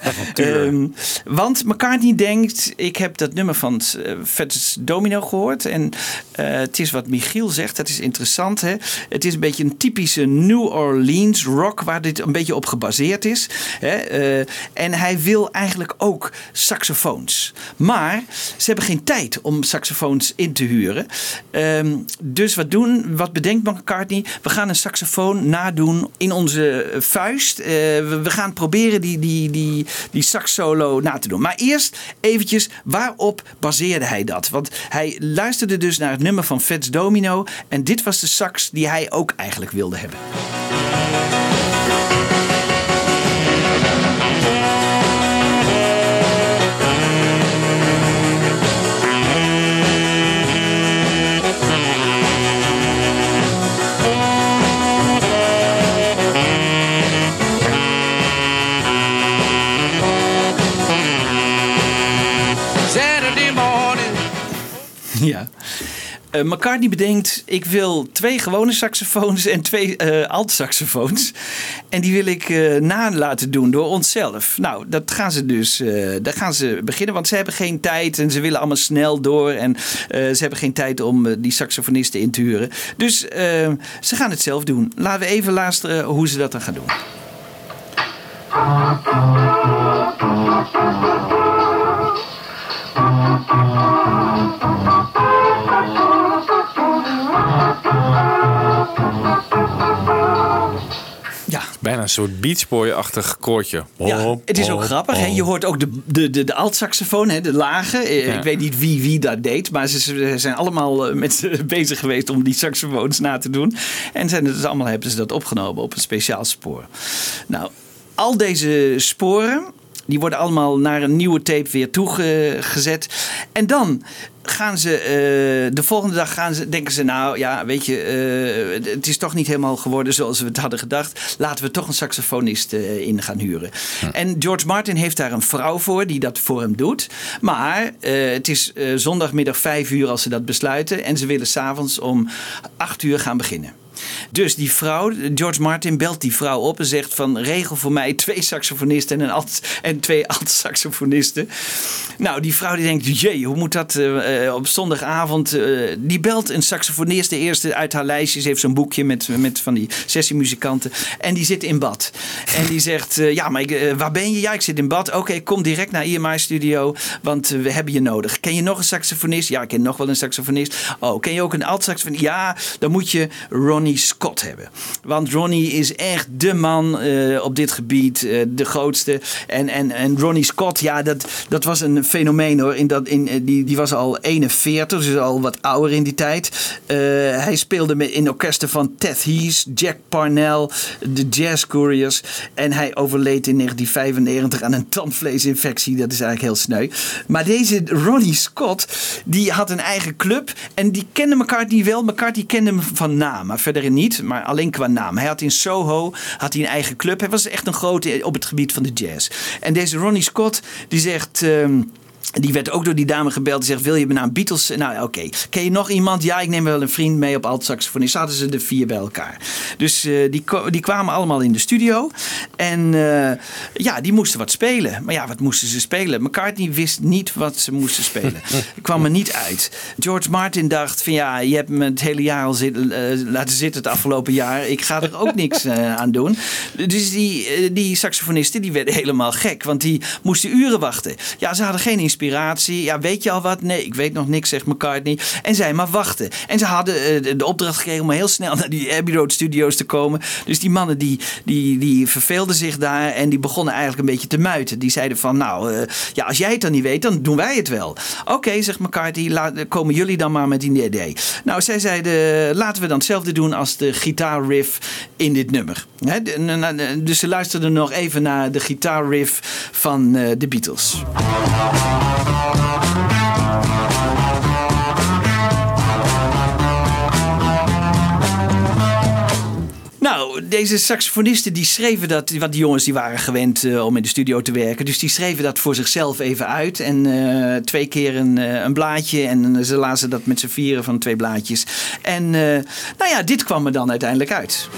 Speaker 7: Ehm, want McCartney denkt, ik heb dat nummer van Fats Domino gehoord. En eh, het is wat Michiel zegt, dat is interessant. Hè? Het is een beetje een typische New Orleans rock waar dit een beetje op gebaseerd is. Hè? Eh, en hij wil eigenlijk ook saxofoons. Maar ze hebben geen tijd om saxofoons in te huren. Ehm, dus wat doen, wat bedenkt McCartney? We gaan een saxofoon nadoen in onze vuist. Eh, we, we gaan proberen die, die, die, die sax solo na te doen. Maar eerst eventjes, waarop baseerde hij dat? Want hij luisterde dus naar het nummer van Fats Domino. En dit was de sax die hij ook eigenlijk wilde hebben. Ja. Eh, McCartney bedenkt, ik wil twee gewone saxofoons en twee eh alt-saxofoons. En die wil ik eh, na laten doen door onszelf. Nou, dat gaan ze dus, daar gaan ze beginnen. Want ze hebben geen tijd en ze willen allemaal snel door. En ze hebben geen tijd om die saxofonisten in te huren. Dus ze gaan het zelf doen. Laten we even luisteren hoe ze dat dan gaan doen. Ja.
Speaker 6: Bijna een soort Beach Boy-achtig koortje.
Speaker 7: Ja, het is ook grappig. Hè? Je hoort ook de, de, de, de alt-saxofoon, hè? de lage. Eh,
Speaker 6: Ja.
Speaker 7: Ik weet niet wie wie dat deed. Maar ze, zijn allemaal eh, met bezig geweest om die saxofoons na te doen. En zijn het dus allemaal hebben ze dat opgenomen op een speciaal spoor. Nou, al deze sporen Die worden allemaal naar een nieuwe tape weer toegezet. En dan gaan ze, eh, de volgende dag gaan ze, denken ze, nou ja, weet je, eh, het is toch niet helemaal geworden zoals we het hadden gedacht. Laten we toch een saxofonist eh, in gaan huren. En George Martin heeft daar een vrouw voor die dat voor hem doet. Maar het is zondagmiddag vijf uur als ze dat besluiten. En ze willen s'avonds om acht uur gaan beginnen. Dus die vrouw, George Martin, belt die vrouw op en zegt van regel voor mij twee saxofonisten en, een alt, en twee alt-saxofonisten. Nou, die vrouw die denkt, jee, hoe moet dat eh, eh, op zondagavond? eh, die belt een saxofonist, de eerste uit haar lijstje. Ze heeft zo'n boekje met, met van die sessiemuzikanten. En die zit in bad. En die zegt, ja, maar ik, waar ben je? Ja, ik zit in bad. Oké, kom direct naar IMI Studio, want we hebben je nodig. Ken je nog een saxofonist? Ja, ik ken nog wel een saxofonist. Oh, ken je ook een alt-saxofonist? Ja, dan moet je Ronnie Scott hebben. Want Ronnie is echt de man eh, op dit gebied, eh, de grootste. En, en, en Ronnie Scott, ja, dat, dat was een fenomeen hoor. In dat, in, eh, die, die was al 41, dus al wat ouder in die tijd. Hij speelde in orkesten van Ted Hees, Jack Parnell, de Jazz Couriers. En hij overleed in 1995 aan een tandvleesinfectie. Dat is eigenlijk heel sneu. Maar deze Ronnie Scott, die had een eigen club. En die kende McCartney wel. McCartney kende hem van naam, maar verder niet. Maar alleen qua naam. Hij had in Soho had hij een eigen club. Hij was echt een grote op het gebied van de jazz. En deze Ronnie Scott, die zegt... ehm, die werd ook door die dame gebeld. Die zegt, wil je me naar een Beatles? Nou, oké. Ken je nog iemand? Ja, ik neem wel een vriend mee op alt saxofonist. Hadden ze de vier bij elkaar. Dus eh, die, die kwamen allemaal in de studio. En eh, ja, die moesten wat spelen. Maar ja, wat moesten ze spelen? McCartney wist niet wat ze moesten spelen. Het kwam er niet uit. George Martin dacht van ja, je hebt me het hele jaar al zit- eh, laten zitten het afgelopen jaar. Ik ga er ook niks aan doen. Dus die, die saxofonisten die werden helemaal gek. Want die moesten uren wachten. Ja, ze hadden geen inspiratie. Ja, weet je al wat? Nee, ik weet nog niks, zegt McCartney. En zij maar wachten. En ze hadden eh, de- opdracht gekregen om heel snel naar die Abbey Road Studios te komen. Dus die mannen die, die, die verveelden zich daar en die begonnen eigenlijk een beetje te muiten. Die zeiden van, nou, eh, ja, als jij het dan niet weet, dan doen wij het wel. Oké, zegt McCartney, komen jullie dan maar met die idee. Nou, zij zeiden, laten we dan hetzelfde doen als de gitaarriff in dit nummer. Na- dus ze luisterden nog even naar de gitaarriff van eh, de Beatles. Nou, deze saxofonisten die schreven dat, want die jongens die waren gewend eh, om in de studio te werken, dus die schreven dat voor zichzelf even uit en eh, twee keer een, eh, een blaadje en ze lazen dat met z'n vieren van twee blaadjes. En nou ja, dit kwam er dan uiteindelijk uit.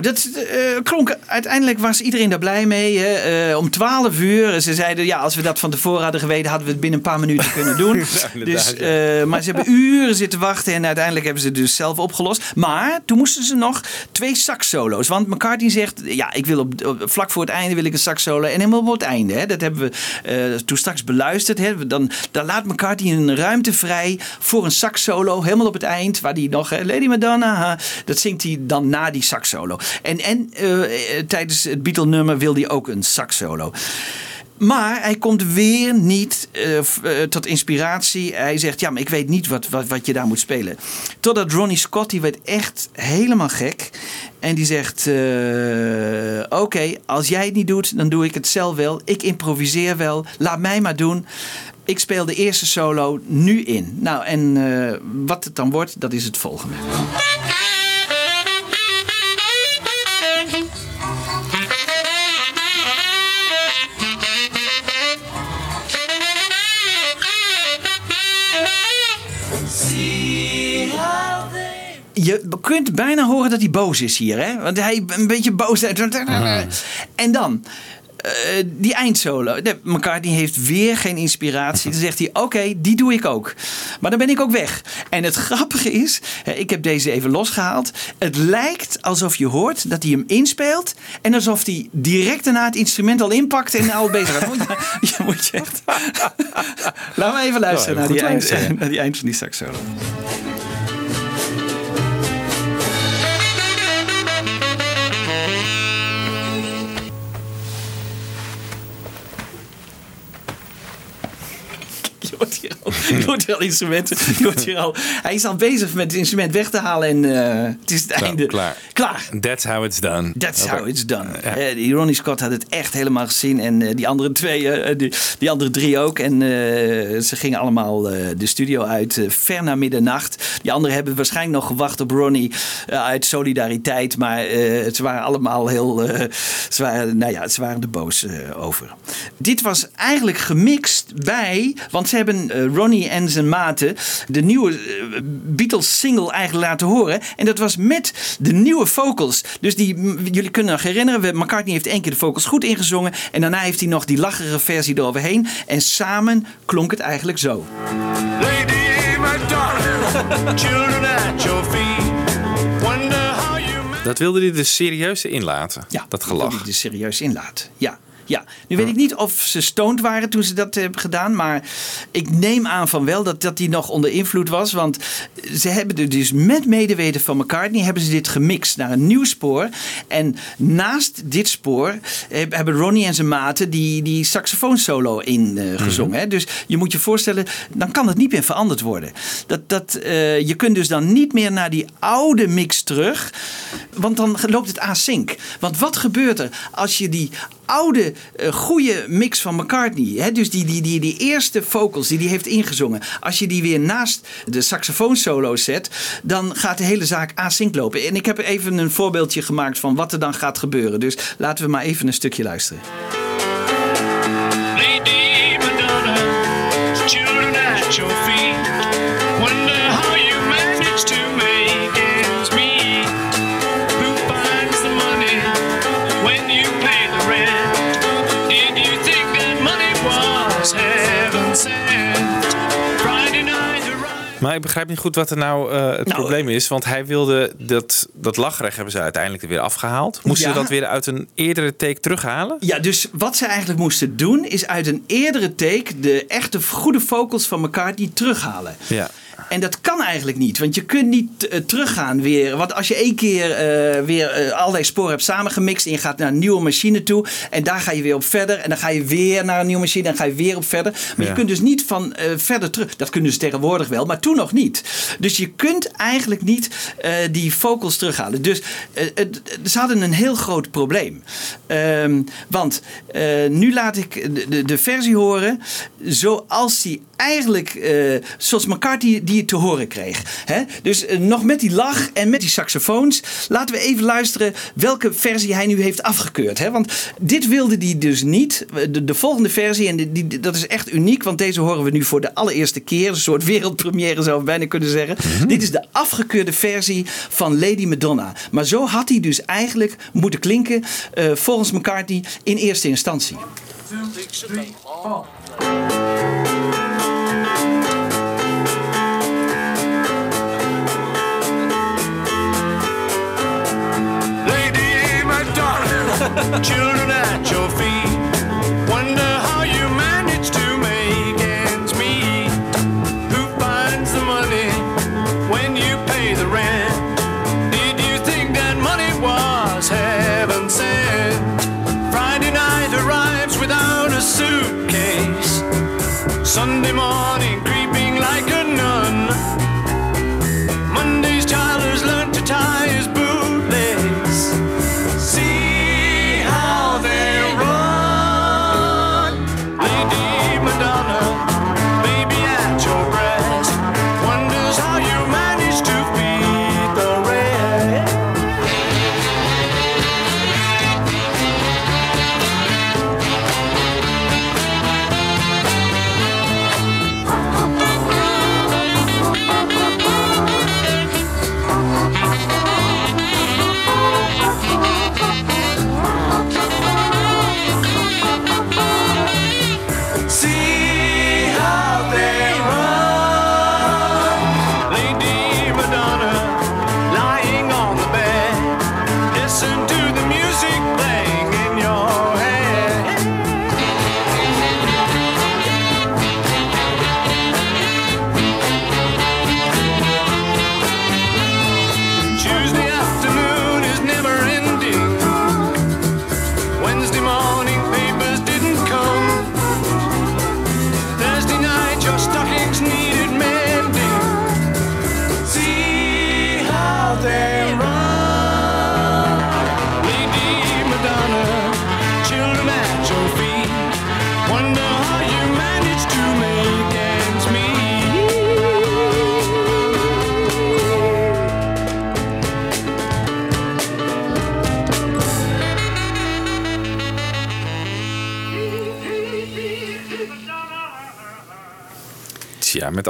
Speaker 7: Nou, dat eh, klonk. Uiteindelijk was iedereen daar blij mee. Hè. Eh, om 12 uur. Ze zeiden, ja, als we dat van tevoren hadden geweten, hadden we het binnen een paar minuten kunnen doen. dus, eh, maar ze hebben uren zitten wachten en uiteindelijk hebben ze het dus zelf opgelost. Maar toen moesten ze nog twee sax-solo's. Want McCartney zegt, ja, ik wil op, op- vlak voor het einde wil ik een sax-solo en helemaal op het einde. Hè. Dat hebben we toen straks beluisterd. Hè. Dan, dan laat McCartney een ruimte vrij voor een sax-solo, helemaal op het eind, waar die nog, Lady Madonna, dat zingt hij dan na die sax-solo. En, en eh, eh, tijdens het Beatle-nummer wil hij ook een sax-solo. Maar hij komt weer niet eh, tot inspiratie. Hij zegt, ja, maar ik weet niet wat, wat, wat je daar moet spelen. Totdat Ronnie Scott, die werd echt helemaal gek. En die zegt, oké, als jij het niet doet, dan doe ik het zelf wel. Ik improviseer wel. Laat mij maar doen. Ik speel de eerste solo nu in. Nou, en wat het dan wordt, dat is het volgende. Je kunt bijna horen dat hij boos is hier, hè? Want hij een beetje boos. En dan. eh, die eindsolo. McCartney heeft weer geen inspiratie. Dan zegt hij: Oké, die doe ik ook. Maar dan ben ik ook weg. En het grappige is: ik heb deze even losgehaald. Het lijkt alsof je hoort dat hij hem inspeelt. En alsof hij direct daarna het instrument al inpakt en al bezig gaat. Moet je, je moet je echt. Laten we even luisteren
Speaker 6: Ja,
Speaker 7: naar, die eind, naar die eind van die saxolo. Hoort hier al, je hoort hier al instrumenten. Je hoort hier al, hij is al bezig met het instrument weg te halen en eh, het is het einde.
Speaker 6: Klaar.
Speaker 7: Klaar.
Speaker 6: That's how it's done.
Speaker 7: That's how it's done. Eh, die Ronnie Scott had het echt helemaal gezien. En eh, die andere twee, die, die andere drie ook. En ze gingen allemaal de studio uit, ver na middernacht. Die anderen hebben waarschijnlijk nog gewacht op Ronnie uit solidariteit. Maar ze waren allemaal heel. ze, waren, nou ja, ze waren er boos over. Dit was eigenlijk gemixt bij. Want ze hebben eh, Ronnie en zijn maten de nieuwe eh, Beatles single eigenlijk laten horen. En dat was met de nieuwe vocals. Dus die, jullie kunnen nog herinneren, McCartney heeft één keer de vocals goed ingezongen. En daarna heeft hij nog die lachige versie eroverheen. En samen klonk het eigenlijk zo.
Speaker 16: Lady Madonna, children at your feet. Wonder how you
Speaker 6: Dat wilde hij er serieus in laten.
Speaker 7: Ja,
Speaker 6: dat
Speaker 7: Dat wil
Speaker 6: gelach.
Speaker 7: ik er serieus inlaten. Ja. Ja, nu weet ik niet of ze stoned waren toen ze dat hebben gedaan. Maar ik neem aan van wel dat, dat die nog onder invloed was. Want ze hebben er dus met medeweten van McCartney... hebben ze dit gemixt naar een nieuw spoor. En naast dit spoor eh, hebben Ronnie en zijn maten... die, die saxofoonsolo in eh, gezongen. hè. Dus je moet je voorstellen, dan kan het niet meer veranderd worden. Dat, dat, eh, je kunt dus dan niet meer naar die oude mix terug. Want dan loopt het async. Want wat gebeurt er als je die oude, eh, goede mix van McCartney. Hè, dus die, die, die, die eerste vocals die hij heeft ingezongen. Als je die weer naast de saxofoonsolo zet. Dan gaat de hele zaak async lopen. En ik heb even een voorbeeldje gemaakt van wat er dan gaat gebeuren. Dus laten we maar even een stukje luisteren.
Speaker 6: Maar ik begrijp niet goed wat er nou eh, het probleem is. Want hij wilde dat, dat lachrecht hebben ze uiteindelijk er weer afgehaald. Moesten
Speaker 7: Ja.
Speaker 6: ze dat weer uit een eerdere take terughalen?
Speaker 7: Ja, dus wat ze eigenlijk moesten doen is uit een eerdere take de echte goede vocals van McCartney terughalen.
Speaker 6: Ja.
Speaker 7: En dat kan eigenlijk niet, want je kunt niet eh, teruggaan weer. Want als je één keer eh, weer eh, allerlei sporen hebt samengemixt en je gaat naar een nieuwe machine toe en daar ga je weer op verder en dan ga je weer naar een nieuwe machine en dan ga je weer op verder. Maar
Speaker 6: Ja.
Speaker 7: je kunt dus niet van verder terug. Dat kunnen ze tegenwoordig wel, maar toen nog niet. Dus je kunt eigenlijk niet die vocals terughalen. Dus ze hadden een heel groot probleem. Ehm, want nu laat ik de, de, de versie horen zoals die eigenlijk, zoals McCarthy die te horen kreeg. Hè? Dus eh, nog met die lach en met die saxofoons. Laten we even luisteren welke versie hij nu heeft afgekeurd. Hè? Want dit wilde hij dus niet. De, de volgende versie, en die, die- dat is echt uniek, want deze horen we nu voor de allereerste keer. Een soort wereldpremière zou ik bijna kunnen zeggen. Dit is de afgekeurde versie van Lady Madonna. Maar zo had hij dus eigenlijk moeten klinken, eh, volgens McCartney, in eerste instantie.
Speaker 16: Lady children at your feet. Wonder how you manage to make ends meet. Who finds the money when you pay the rent? Did you think that money was heaven sent? Friday night arrives without a suitcase. Sunday morning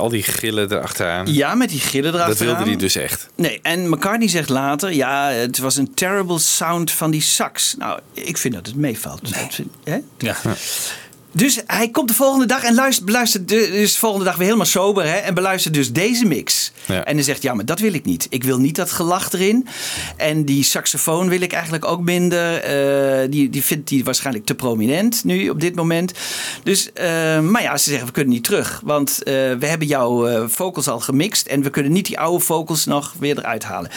Speaker 6: al die gillen erachteraan.
Speaker 7: Ja, met die gillen
Speaker 6: Dat
Speaker 7: erachteraan.
Speaker 6: wilde hij dus echt.
Speaker 7: Nee, en McCartney zegt later, ja, het was een terrible sound van die sax. Nou, ik vind dat het meevalt. Dat vind- hè?
Speaker 2: Ja.
Speaker 7: Dus hij komt de volgende dag en luistert, beluistert dus de volgende dag weer helemaal sober. Hè, en beluistert dus deze mix. En hij zegt, ja, maar dat wil ik niet. Ik wil niet dat gelach erin. En die saxofoon wil ik eigenlijk ook minder. Eh, die, die vindt hij waarschijnlijk te prominent nu op dit moment. Dus, eh, maar ja, ze zeggen, we kunnen niet terug. Want eh, we hebben jouw vocals al gemixt. En we kunnen niet die oude vocals nog weer eruit halen.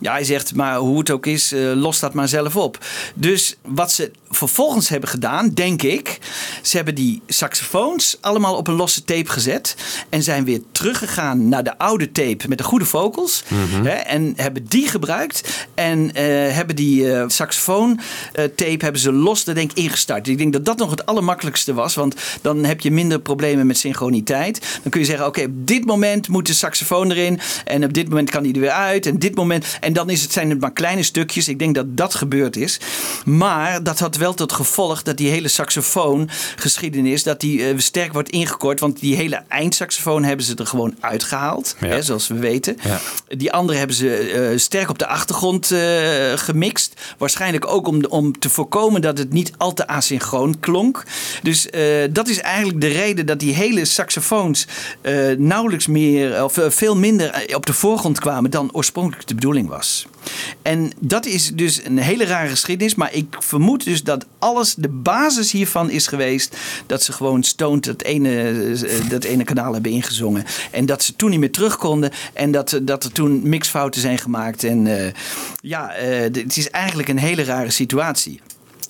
Speaker 7: Ja, hij zegt, maar hoe het ook is, los dat maar zelf op. Dus wat ze vervolgens hebben gedaan, denk ik... ze hebben die saxofoons allemaal op een losse tape gezet... en zijn weer teruggegaan naar de oude tape met de goede vocals...
Speaker 6: Mhm.
Speaker 7: hè, en hebben die gebruikt... en eh, hebben die eh, saxofoon eh, tape hebben ze los, daar denk ik, ingestart. Ik denk dat dat nog het allermakkelijkste was... want dan heb je minder problemen met synchroniteit. Dan kun je zeggen, oké, op dit moment moet de saxofoon erin... en op dit moment kan die er weer uit... en dit moment... en dan is het, zijn het maar kleine stukjes. Ik denk dat dat gebeurd is. Maar dat had wel tot gevolg dat die hele saxofoongeschiedenis... dat die sterk wordt ingekort. Want die hele eindsaxofoon hebben ze er gewoon uitgehaald.
Speaker 6: Ja.
Speaker 7: Hè, zoals we weten.
Speaker 6: Ja.
Speaker 7: Die andere hebben ze eh, sterk op de achtergrond eh, gemixt. Waarschijnlijk ook om, om te voorkomen dat het niet al te asynchroon klonk. Dus eh, dat is eigenlijk de reden dat die hele saxofoons nauwelijks meer of veel minder op de voorgrond kwamen dan oorspronkelijk de bedoeling was. En dat is dus een hele rare geschiedenis. Maar ik vermoed dus dat alles, de basis hiervan is geweest. dat ze gewoon stoned dat ene, dat ene kanaal hebben ingezongen. En dat ze toen niet meer terug konden. En dat, dat er toen mixfouten zijn gemaakt. En eh, ja, eh, het is eigenlijk een hele rare situatie.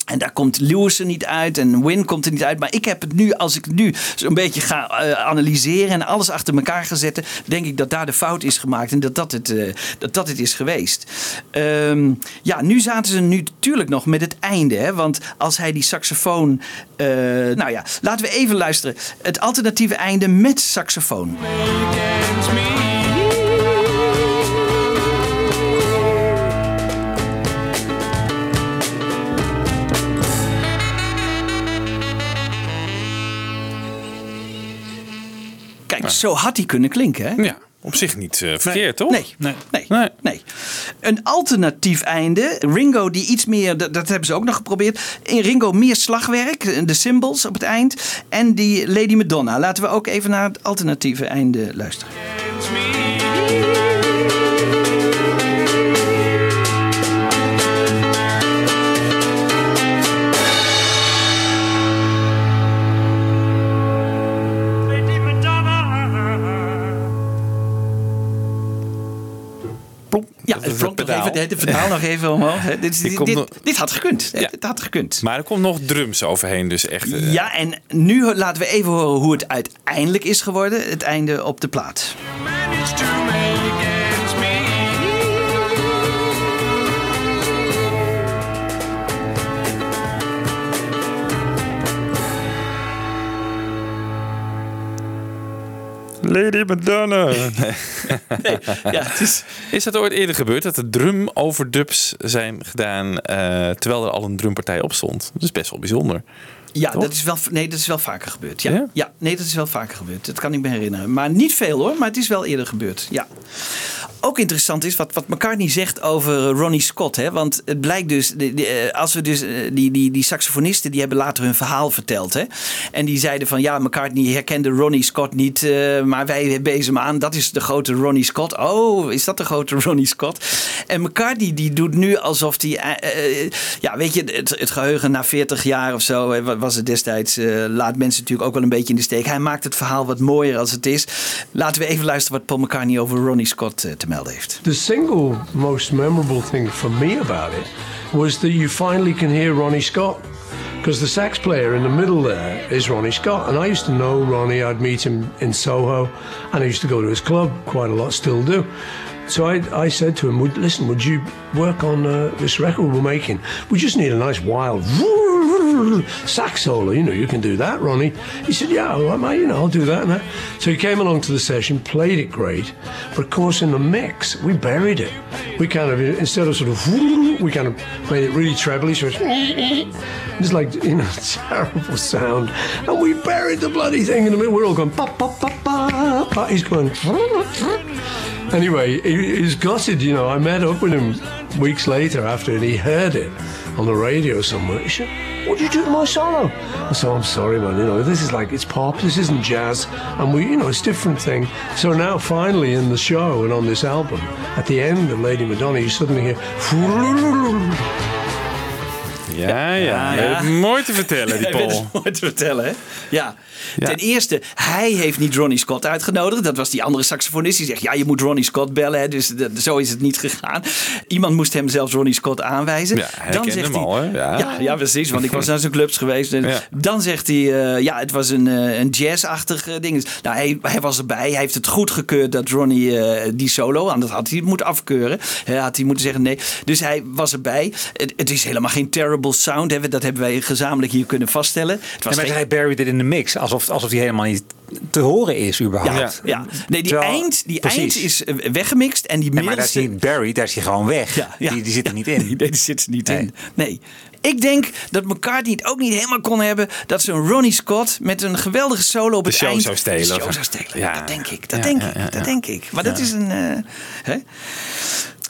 Speaker 7: En daar komt Lewis er niet uit en Win komt er niet uit. Maar ik heb het nu, als ik het nu zo'n beetje ga eh, analyseren en alles achter elkaar ga zetten, denk ik dat daar de fout is gemaakt en dat dat het, dat dat het is geweest. Ehm, ja, nu zaten ze nu natuurlijk nog met het einde. Hè? Want als hij die saxofoon. nou ja, laten we even luisteren. Het alternatieve einde met saxofoon. Zo had hij kunnen klinken, hè?
Speaker 6: Ja, op zich niet eh, verkeerd, toch?
Speaker 7: Nee, nee, nee, nee. Een alternatief einde. Ringo die iets meer, dat, dat hebben ze ook nog geprobeerd. In Ringo meer slagwerk, de cymbals op het eind. En die Lady Madonna. Laten we ook even naar het alternatieve einde luisteren. Ja, het klonk nog even, het verhaal nog even omhoog. Dit, dit,
Speaker 6: komt
Speaker 7: dit,
Speaker 6: nog-
Speaker 7: dit had gekund.
Speaker 6: Ja.
Speaker 7: Dit had gekund.
Speaker 6: Maar er komt nog drums overheen, dus echt. eh,
Speaker 7: Ja, en nu laten we even horen hoe het uiteindelijk is geworden. Het einde op de plaat.
Speaker 6: Lady Madonna.
Speaker 7: Nee, ja. Is
Speaker 6: dat ooit eerder gebeurd dat er drum overdubs zijn gedaan eh, terwijl er al een drumpartij op stond? Dat is best wel bijzonder.
Speaker 7: Ja,
Speaker 6: Toch?
Speaker 7: dat is wel, nee, dat is wel vaker gebeurd. Ja.
Speaker 6: Ja?
Speaker 7: Ja? nee, dat is wel vaker gebeurd. Dat kan ik me herinneren. Maar niet veel hoor, maar het is wel eerder gebeurd. Ja. Ook interessant is wat, wat McCartney zegt over Ronnie Scott. Hè? Want het blijkt dus, de, eh, als we dus, eh, die, die, die saxofonisten die hebben later hun verhaal verteld. Hè? En die zeiden van ja, McCartney herkende Ronnie Scott niet, eh, maar wij bezen hem aan. Dat is de grote Ronnie Scott. Oh, is dat de grote Ronnie Scott? En McCartney die doet nu alsof hij, eh, eh, ja, weet je, het, het geheugen na 40 jaar of zo eh, was het destijds, eh, laat mensen natuurlijk ook wel een beetje in de steek. Hij maakt het verhaal wat mooier als het is. Laten we even luisteren wat Paul McCartney over Ronnie Scott eh, te melden heeft.
Speaker 22: The single most memorable thing for me about it was that you finally can hear Ronnie Scott. Because the sax player in the middle there is Ronnie Scott. And I used to know Ronnie, I'd meet him in Soho, and I used to go to his club quite a lot, still do. So I, I said to him, would, listen, would you work on uh, this record we're making? We just need a nice wild sax solo. You know, you can do that, Ronnie. He said, yeah, well, mate, you know, I'll do that. So he came along to the session, played it great, but of course in the mix, we buried it. We kind of, instead of sort of, we kind of made it really trebly, so it's, like, you know, terrible sound. And we buried the bloody thing in the middle. We're all going, pa, pa, pa, pa, Patty's going. Anyway, he, he was gutted, you know. I met up with him weeks later after and he heard it on the radio somewhere. He said, What did you do to my solo? I said, I'm sorry, man. You know, this is like, it's pop, this isn't jazz. And we, you know, it's different thing. So now, finally, in the show and on this album, at the end of Lady Madonna, you suddenly hear.
Speaker 6: Ja, ja. Hij mooi te vertellen, die
Speaker 7: Hij
Speaker 6: Paul.
Speaker 7: mooi te vertellen, hè? Ja. Ten eerste, hij heeft niet Ronnie Scott uitgenodigd. Dat was die andere saxofonist. Die zegt, ja, je moet Ronnie Scott bellen. Hè? Dus dat- zo is het niet gegaan. Iemand moest hem zelfs Ronnie Scott aanwijzen.
Speaker 6: Ja, hij kende hem al, hè? Ja.
Speaker 7: Ja, precies. Want ik was naar zijn clubs geweest. En. Dan zegt hij, eh, ja, het was een, eh, een jazzachtig eh, ding. Nou, hij, hij was erbij. Hij heeft het goedgekeurd dat Ronnie die solo, en dat had hij moeten afkeuren. Hij had hij moeten zeggen nee. Dus hij was erbij. Het, het is helemaal geen terrible sound. Hè? Dat hebben wij gezamenlijk hier kunnen vaststellen. Het was
Speaker 2: En
Speaker 7: geen-
Speaker 2: hij buried it in de mix, alsof, alsof die helemaal niet te horen is überhaupt.
Speaker 7: Ja, ja. nee, die,
Speaker 2: Terwijl-
Speaker 7: eind, die
Speaker 2: precies.
Speaker 7: eind is eh, weggemixt en die
Speaker 2: Nee, maar daar is
Speaker 7: middelste...
Speaker 2: hij buried, daar is hij gewoon weg.
Speaker 7: Ja, ja.
Speaker 2: Die, die zit er niet in.
Speaker 7: Nee, die zit er niet in. Nee. Ik denk dat McCartney het ook niet helemaal kon hebben dat zo'n Ronnie Scott met een geweldige solo op
Speaker 6: De
Speaker 7: het
Speaker 6: show
Speaker 7: eind
Speaker 6: zou stelen.
Speaker 7: de show
Speaker 6: of-
Speaker 7: zou stelen.
Speaker 6: Ja.
Speaker 7: Dat denk ik. Dat
Speaker 6: Ja,
Speaker 7: denk
Speaker 6: ja,
Speaker 7: ik.
Speaker 6: ja,
Speaker 7: Dat
Speaker 6: ja.
Speaker 7: denk ik. Maar dat
Speaker 6: Ja.
Speaker 7: is een. eh, hè?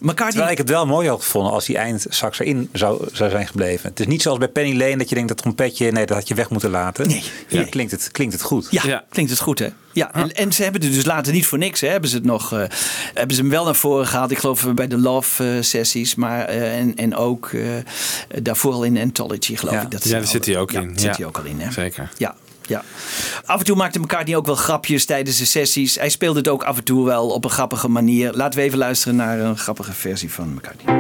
Speaker 7: McCartney.
Speaker 2: Terwijl ik het wel mooi had gevonden als die eindsax erin zou, zou zijn gebleven. Het is niet zoals bij Penny Lane dat je denkt dat trompetje, nee, dat had je weg moeten laten. Nee. Hier klinkt, het, klinkt het goed.
Speaker 7: Ja, klinkt het goed hè? Ja, en, en ze hebben het dus later niet voor niks. Hè? Hebben ze het nog, eh, hebben ze hem wel naar voren gehaald. Ik geloof bij de Love eh, sessies, maar eh, en, en ook eh, daarvoor al in Anthology geloof
Speaker 6: Ja.
Speaker 7: ik. Dat
Speaker 6: Ja,
Speaker 7: ze
Speaker 6: daar zit hij ook
Speaker 7: ja,
Speaker 6: in.
Speaker 7: daar zit
Speaker 6: Ja.
Speaker 7: hij ook al in. Hè?
Speaker 6: Zeker.
Speaker 7: Ja. Ja. Af en toe maakte McCartney ook wel grapjes tijdens de sessies. Hij speelde het ook af en toe wel op een grappige manier. Laten we even luisteren naar een grappige versie van McCartney.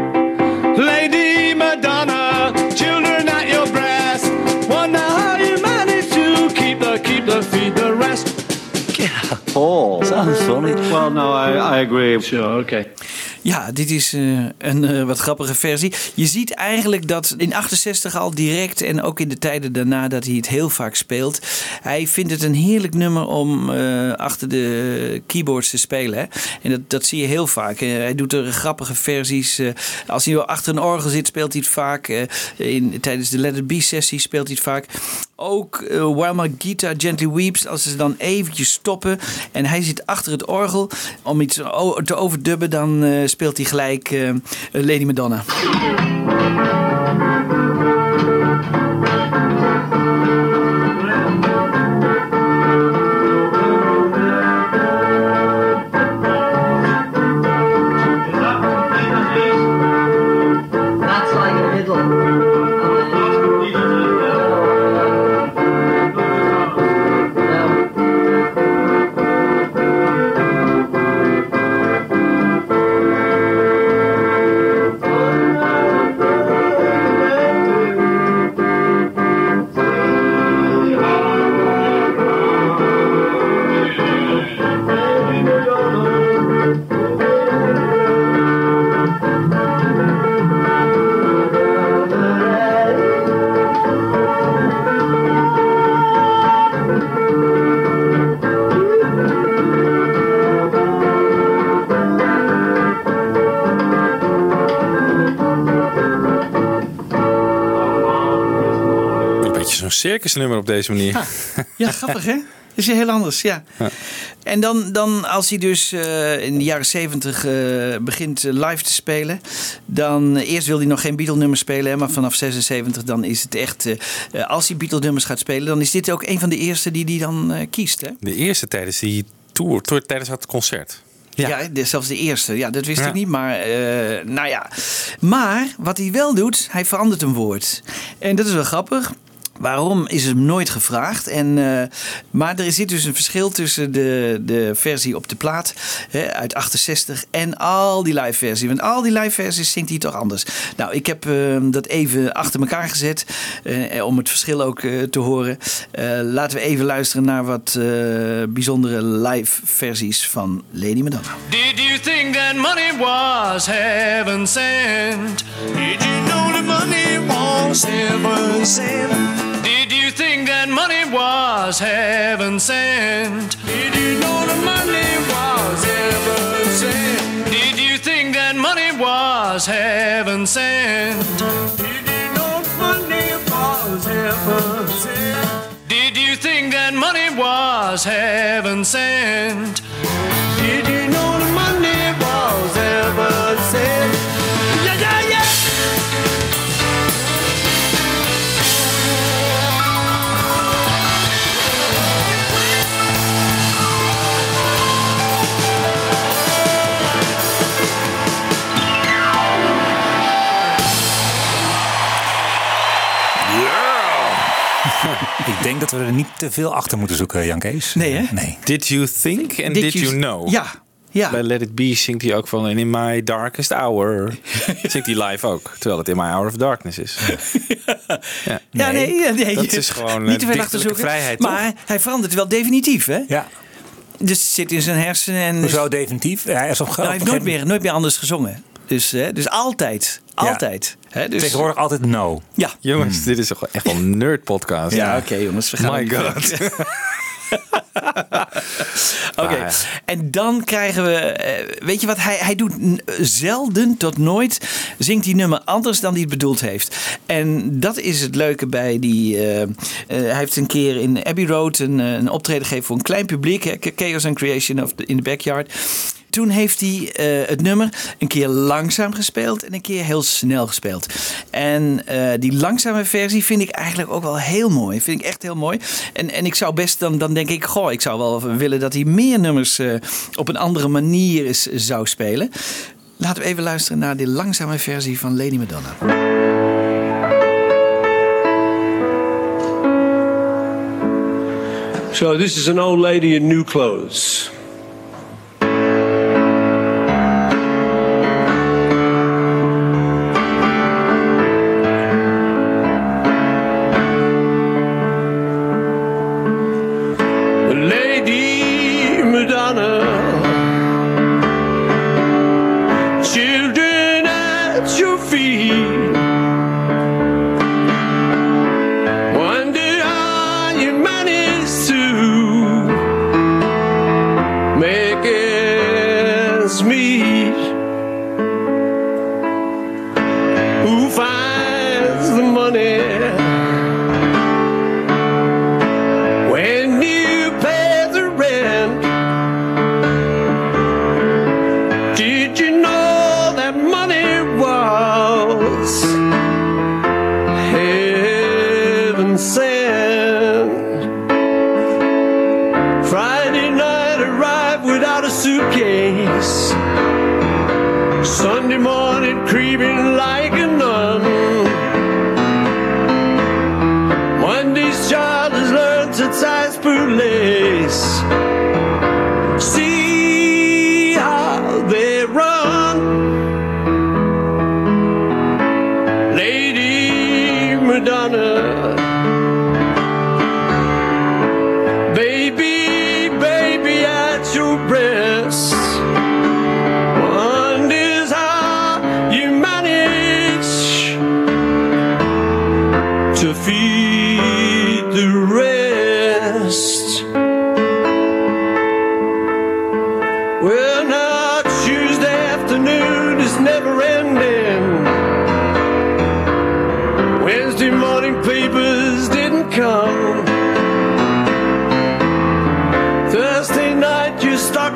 Speaker 16: Lady Madonna, children at your breast. Wonder how you manage to keep the, keep the, feed the rest.
Speaker 14: Paul, sounds funny. Well, no, I, I agree. Sure, okay.
Speaker 7: Ja, dit is eh, een eh, wat grappige versie. Je ziet eigenlijk dat in 68 al direct en ook in de tijden daarna dat hij het heel vaak speelt. Hij vindt het een heerlijk nummer om eh, achter de keyboards te spelen. Hè? En dat, dat zie je heel vaak. Hij doet er grappige versies. als hij achter een orgel zit, speelt hij het vaak. in, tijdens de Let It Be sessie speelt hij het vaak. Ook While My Guitar Gently Weeps, als ze dan eventjes stoppen en hij zit achter het orgel om iets te overdubben, dan speelt hij gelijk eh, Lady Madonna.
Speaker 6: Circusnummer op deze manier.
Speaker 7: Ja, grappig hè? Dat is heel anders, ja.
Speaker 6: Ja.
Speaker 7: En dan, dan als hij dus eh, in de jaren zeventig eh, begint eh, live te spelen, dan eerst wil hij nog geen Beatle-nummers spelen, hè, maar vanaf 76 dan is het echt, als hij Beatle-nummers gaat spelen, dan is dit ook een van de eerste die hij dan kiest. Hè?
Speaker 6: De eerste tijdens die tour, tijdens het concert.
Speaker 7: Ja, zelfs de eerste. Ja, dat wist
Speaker 6: Ja.
Speaker 7: ik niet. Maar, nou ja. Maar wat hij wel doet, hij verandert een woord. En dat is wel grappig. Waarom is hem nooit gevraagd? En, eh, maar er zit dus een verschil tussen de, de versie op de plaat hè, uit 68 en al die live versies. Want al die live versies zingt hij toch anders. Nou, ik heb eh, dat even achter elkaar gezet eh, om het verschil ook eh, te horen. Laten we even luisteren naar wat bijzondere live versies van Lady Madonna.
Speaker 16: Did you think that money was heaven sent? Did you know that money was heaven sent? Did you think that money was heaven sent? Did you know that money was heaven sent? Did you think that money was heaven sent? Did you know money was heaven sent? Did you think that money was heaven sent?
Speaker 2: Ik denk dat we er niet te veel achter moeten zoeken, Jan Kees.
Speaker 7: Nee, hè?
Speaker 2: Nee.
Speaker 6: Did you think and did,
Speaker 7: Did
Speaker 6: you,
Speaker 7: you-
Speaker 6: know?
Speaker 7: Ja, ja.
Speaker 6: Bij Let It Be zingt hij ook van And in my darkest hour. zingt hij live ook. Terwijl het in my hour of darkness is. Ja,
Speaker 7: Ja, nee, ja, nee.
Speaker 6: Dat is gewoon
Speaker 7: niet te
Speaker 6: eh,
Speaker 7: veel achter
Speaker 6: dichterlijke
Speaker 7: zoeken.
Speaker 6: vrijheid,
Speaker 7: maar hij verandert wel definitief, hè?
Speaker 2: Ja.
Speaker 7: Dus het zit in zijn hersenen. En
Speaker 2: Hoezo definitief? Ja, hij, is op,
Speaker 7: Nou, hij heeft nooit meer, nooit meer anders gezongen. Dus, hè, dus altijd. Altijd. Hè, dus,
Speaker 2: Tegenwoordig altijd no.
Speaker 7: Ja.
Speaker 6: Jongens, dit is toch echt wel een nerd podcast.
Speaker 7: Ja, oké jongens. We gaan
Speaker 6: My god.
Speaker 7: Oké,
Speaker 6: Ah,
Speaker 7: en dan krijgen we, eh, weet je wat, hij, hij doet zelden tot nooit, zingt die nummer anders dan hij het bedoeld heeft. En dat is het leuke bij die, eh, eh, hij heeft een keer in Abbey Road een, een optreden gegeven voor een klein publiek, hè, Chaos and Creation of the, in the Backyard. Toen heeft hij eh, het nummer een keer langzaam gespeeld en een keer heel snel gespeeld. En eh, die langzame versie vind ik eigenlijk ook wel heel mooi. Vind ik echt heel mooi. En, en ik zou best dan, dan denk ik, goh, ik zou wel willen dat hij meer nummers eh, op een andere manier is, zou spelen. Laten we even luisteren naar de langzame versie van Lady Madonna.
Speaker 16: So this is an old lady in new clothes.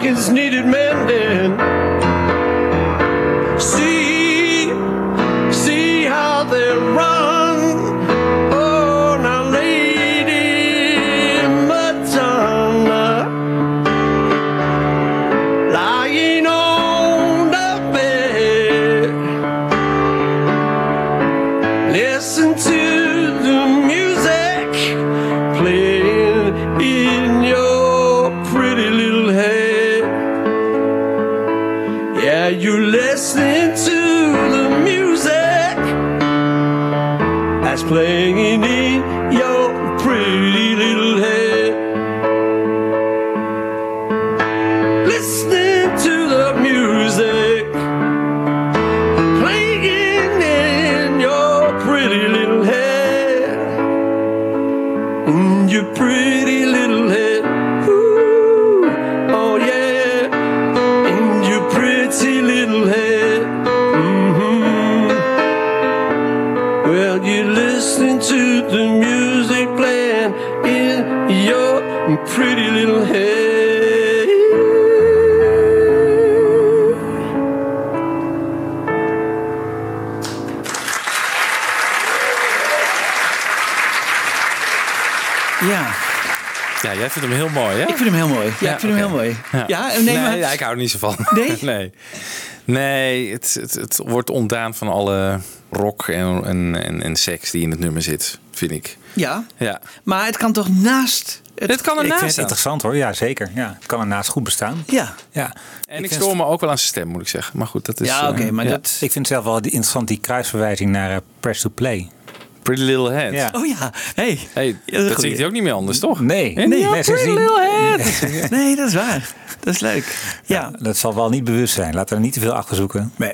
Speaker 16: is needed,
Speaker 7: me. Vind hem heel mooi. Ja, ik vind hem heel mooi. Ja, nee,
Speaker 6: nee,
Speaker 7: maar-
Speaker 6: ja, ik hou er niet zo van.
Speaker 7: Nee?
Speaker 6: nee. Nee, het, het, het wordt ontdaan van alle rock en, en, en, en seks die in het nummer zit, vind ik.
Speaker 7: Ja,
Speaker 6: Ja.
Speaker 7: maar het kan toch naast... Het,
Speaker 6: Dit kan
Speaker 2: Ik vind
Speaker 6: ernaast
Speaker 2: het interessant hoor, ja zeker. Ja, het kan ernaast goed bestaan.
Speaker 7: Ja.
Speaker 2: ja.
Speaker 6: En ik
Speaker 2: vind
Speaker 6: stoor me ook wel aan zijn stem, moet ik zeggen. Maar goed, dat is...
Speaker 7: Ja, oké,
Speaker 6: eh,
Speaker 7: maar
Speaker 6: ja.
Speaker 7: dat...
Speaker 2: Ik vind zelf wel die- interessant die kruisverwijzing naar eh, Press to Play.
Speaker 6: Pretty Little Head.
Speaker 2: Ja.
Speaker 7: Oh ja, hey.
Speaker 6: Hey,
Speaker 7: Ja, dat
Speaker 6: dat zingt hij ook niet meer anders, toch?
Speaker 2: Nee, nee, nee,
Speaker 6: Pretty Little Head.
Speaker 7: Nee, dat is waar. Dat is leuk. Ja.
Speaker 2: Dat zal wel niet bewust zijn. Laten we er niet te veel achter zoeken.
Speaker 7: Nee.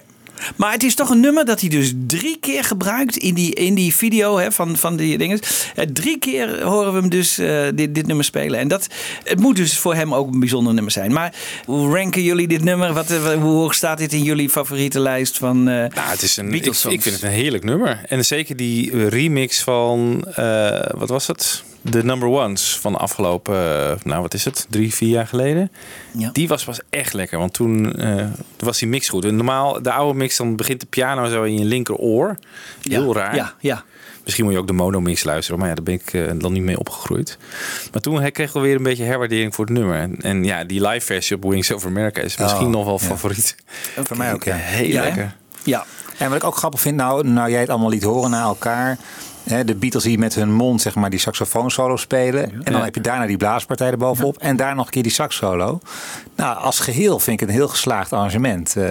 Speaker 7: Maar het is toch een nummer dat hij dus drie keer gebruikt in die, in die video hè, van, van die dingen. Eh, drie keer horen we hem dus eh, dit, dit nummer spelen. En dat, het moet dus voor hem ook een bijzonder nummer zijn. Maar hoe ranken jullie dit nummer? Wat, eh, hoe hoog staat dit in jullie favoriete lijst van
Speaker 6: Nou, het is een, ik, ik vind het een heerlijk nummer. En zeker die remix van, wat was het? De Number Ones van de afgelopen, eh, nou wat is het, drie, vier jaar geleden.
Speaker 7: Ja.
Speaker 6: Die was pas echt lekker, want toen eh, was die mix goed. En normaal, de oude mix, dan begint de piano zo in je linkeroor. Heel raar.
Speaker 7: Ja, ja.
Speaker 6: Misschien moet je ook de mono-mix luisteren, maar ja, daar ben ik eh, dan niet mee opgegroeid. Maar toen kregen we weer een beetje herwaardering voor het nummer. En, en ja, die live versie op Wings of America is misschien
Speaker 2: Oh,
Speaker 6: nog wel
Speaker 2: ja.
Speaker 6: favoriet.
Speaker 2: Voor mij ook, ja.
Speaker 6: Heel lekker.
Speaker 7: Ja.
Speaker 2: En wat ik ook grappig vind, nou, nou jij het allemaal liet horen naar elkaar. Hè, de Beatles die met hun mond zeg maar, die saxofoonsolo spelen. En dan heb je daarna die blaaspartij erbovenop. En daar nog een keer die saxsolo. Nou, als geheel vind ik het een heel geslaagd arrangement. Eh,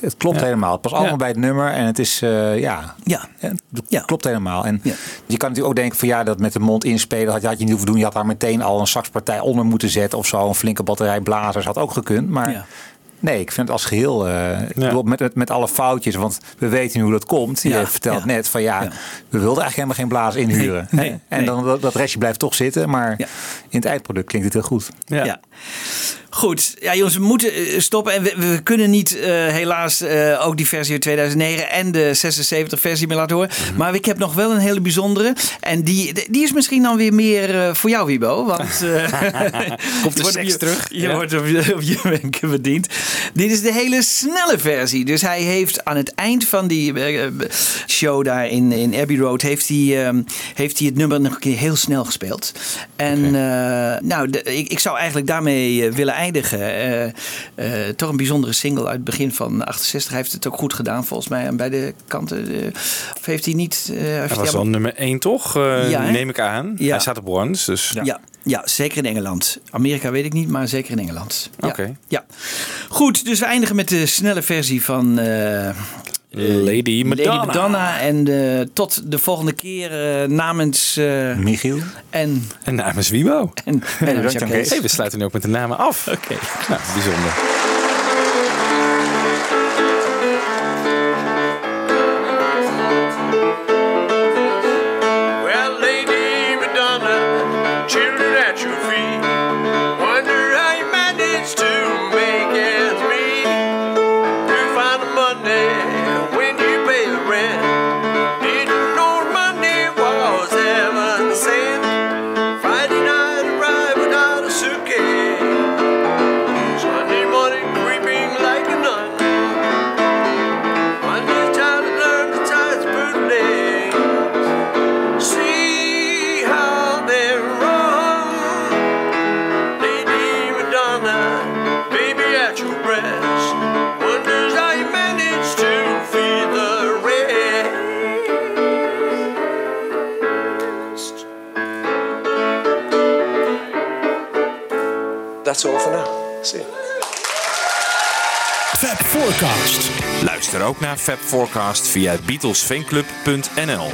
Speaker 2: het klopt
Speaker 6: Ja.
Speaker 2: helemaal. Het past allemaal
Speaker 6: Ja.
Speaker 2: bij het nummer. En het is, eh, ja,
Speaker 7: Ja.
Speaker 2: het klopt helemaal. En je kan natuurlijk ook denken van ja, dat met de mond inspelen had, had je niet hoeven doen. Je had daar meteen al een saxpartij onder moeten zetten. Of zo, een flinke batterij blazers had ook gekund. Maar
Speaker 7: Ja.
Speaker 2: Nee, ik vind het als geheel, eh, ik bedoel, met, met, met alle foutjes, want we weten nu hoe dat komt. Je
Speaker 7: Ja,
Speaker 2: vertelt
Speaker 7: ja.
Speaker 2: net van ja, we wilden eigenlijk helemaal geen blaas inhuren.
Speaker 7: Nee,
Speaker 2: en
Speaker 7: nee.
Speaker 2: dan dat, dat restje blijft toch zitten, maar
Speaker 7: Ja.
Speaker 2: in het eindproduct klinkt het heel goed.
Speaker 7: Ja. Goed, ja jongens, we moeten eh, stoppen. En we, we kunnen niet eh, helaas eh, ook die versie uit 2009 en de 76 versie meer laten horen.
Speaker 6: Mhm.
Speaker 7: Maar ik heb nog wel een hele bijzondere. En die, die is misschien dan weer meer voor jou, Wibo. Want
Speaker 6: Komt de seks
Speaker 7: je-
Speaker 6: terug?
Speaker 7: Je
Speaker 6: Ja.
Speaker 7: wordt op je, op je wenken bediend. Dit is de hele snelle versie. Dus hij heeft aan het eind van die show daar in, in Abbey Road... Heeft hij, ehm, heeft hij het nummer nog een keer heel snel gespeeld. En nou, de- ik, ik zou eigenlijk daarmee willen eindigen. Eh, eh, toch een bijzondere single uit het begin van 68. Hij heeft het ook goed gedaan volgens mij aan beide kanten. Eh, of heeft hij niet... hij
Speaker 6: was wel nummer 1 toch?
Speaker 7: Ja,
Speaker 6: neem ik aan.
Speaker 7: Ja.
Speaker 6: Hij staat op Ones, dus...
Speaker 7: Ja. Ja, zeker in Engeland. Amerika weet ik niet, maar zeker in Engeland. Ja.
Speaker 6: Oké.
Speaker 7: Ja. Goed, dus we eindigen met de snelle versie van
Speaker 6: Lady Madonna.
Speaker 7: Lady Madonna. En eh, tot de volgende keer eh, namens eh,
Speaker 2: Michiel.
Speaker 7: en,
Speaker 6: En namens Wibo.
Speaker 7: en, en Kees.
Speaker 6: Hey, we sluiten nu ook met de namen af.
Speaker 7: Oké.
Speaker 6: Nou, bijzonder.
Speaker 23: That's all for now. See you.
Speaker 5: Fab Forecast.
Speaker 6: Luister ook naar Fab Forecast via beatlesfanclub.nl.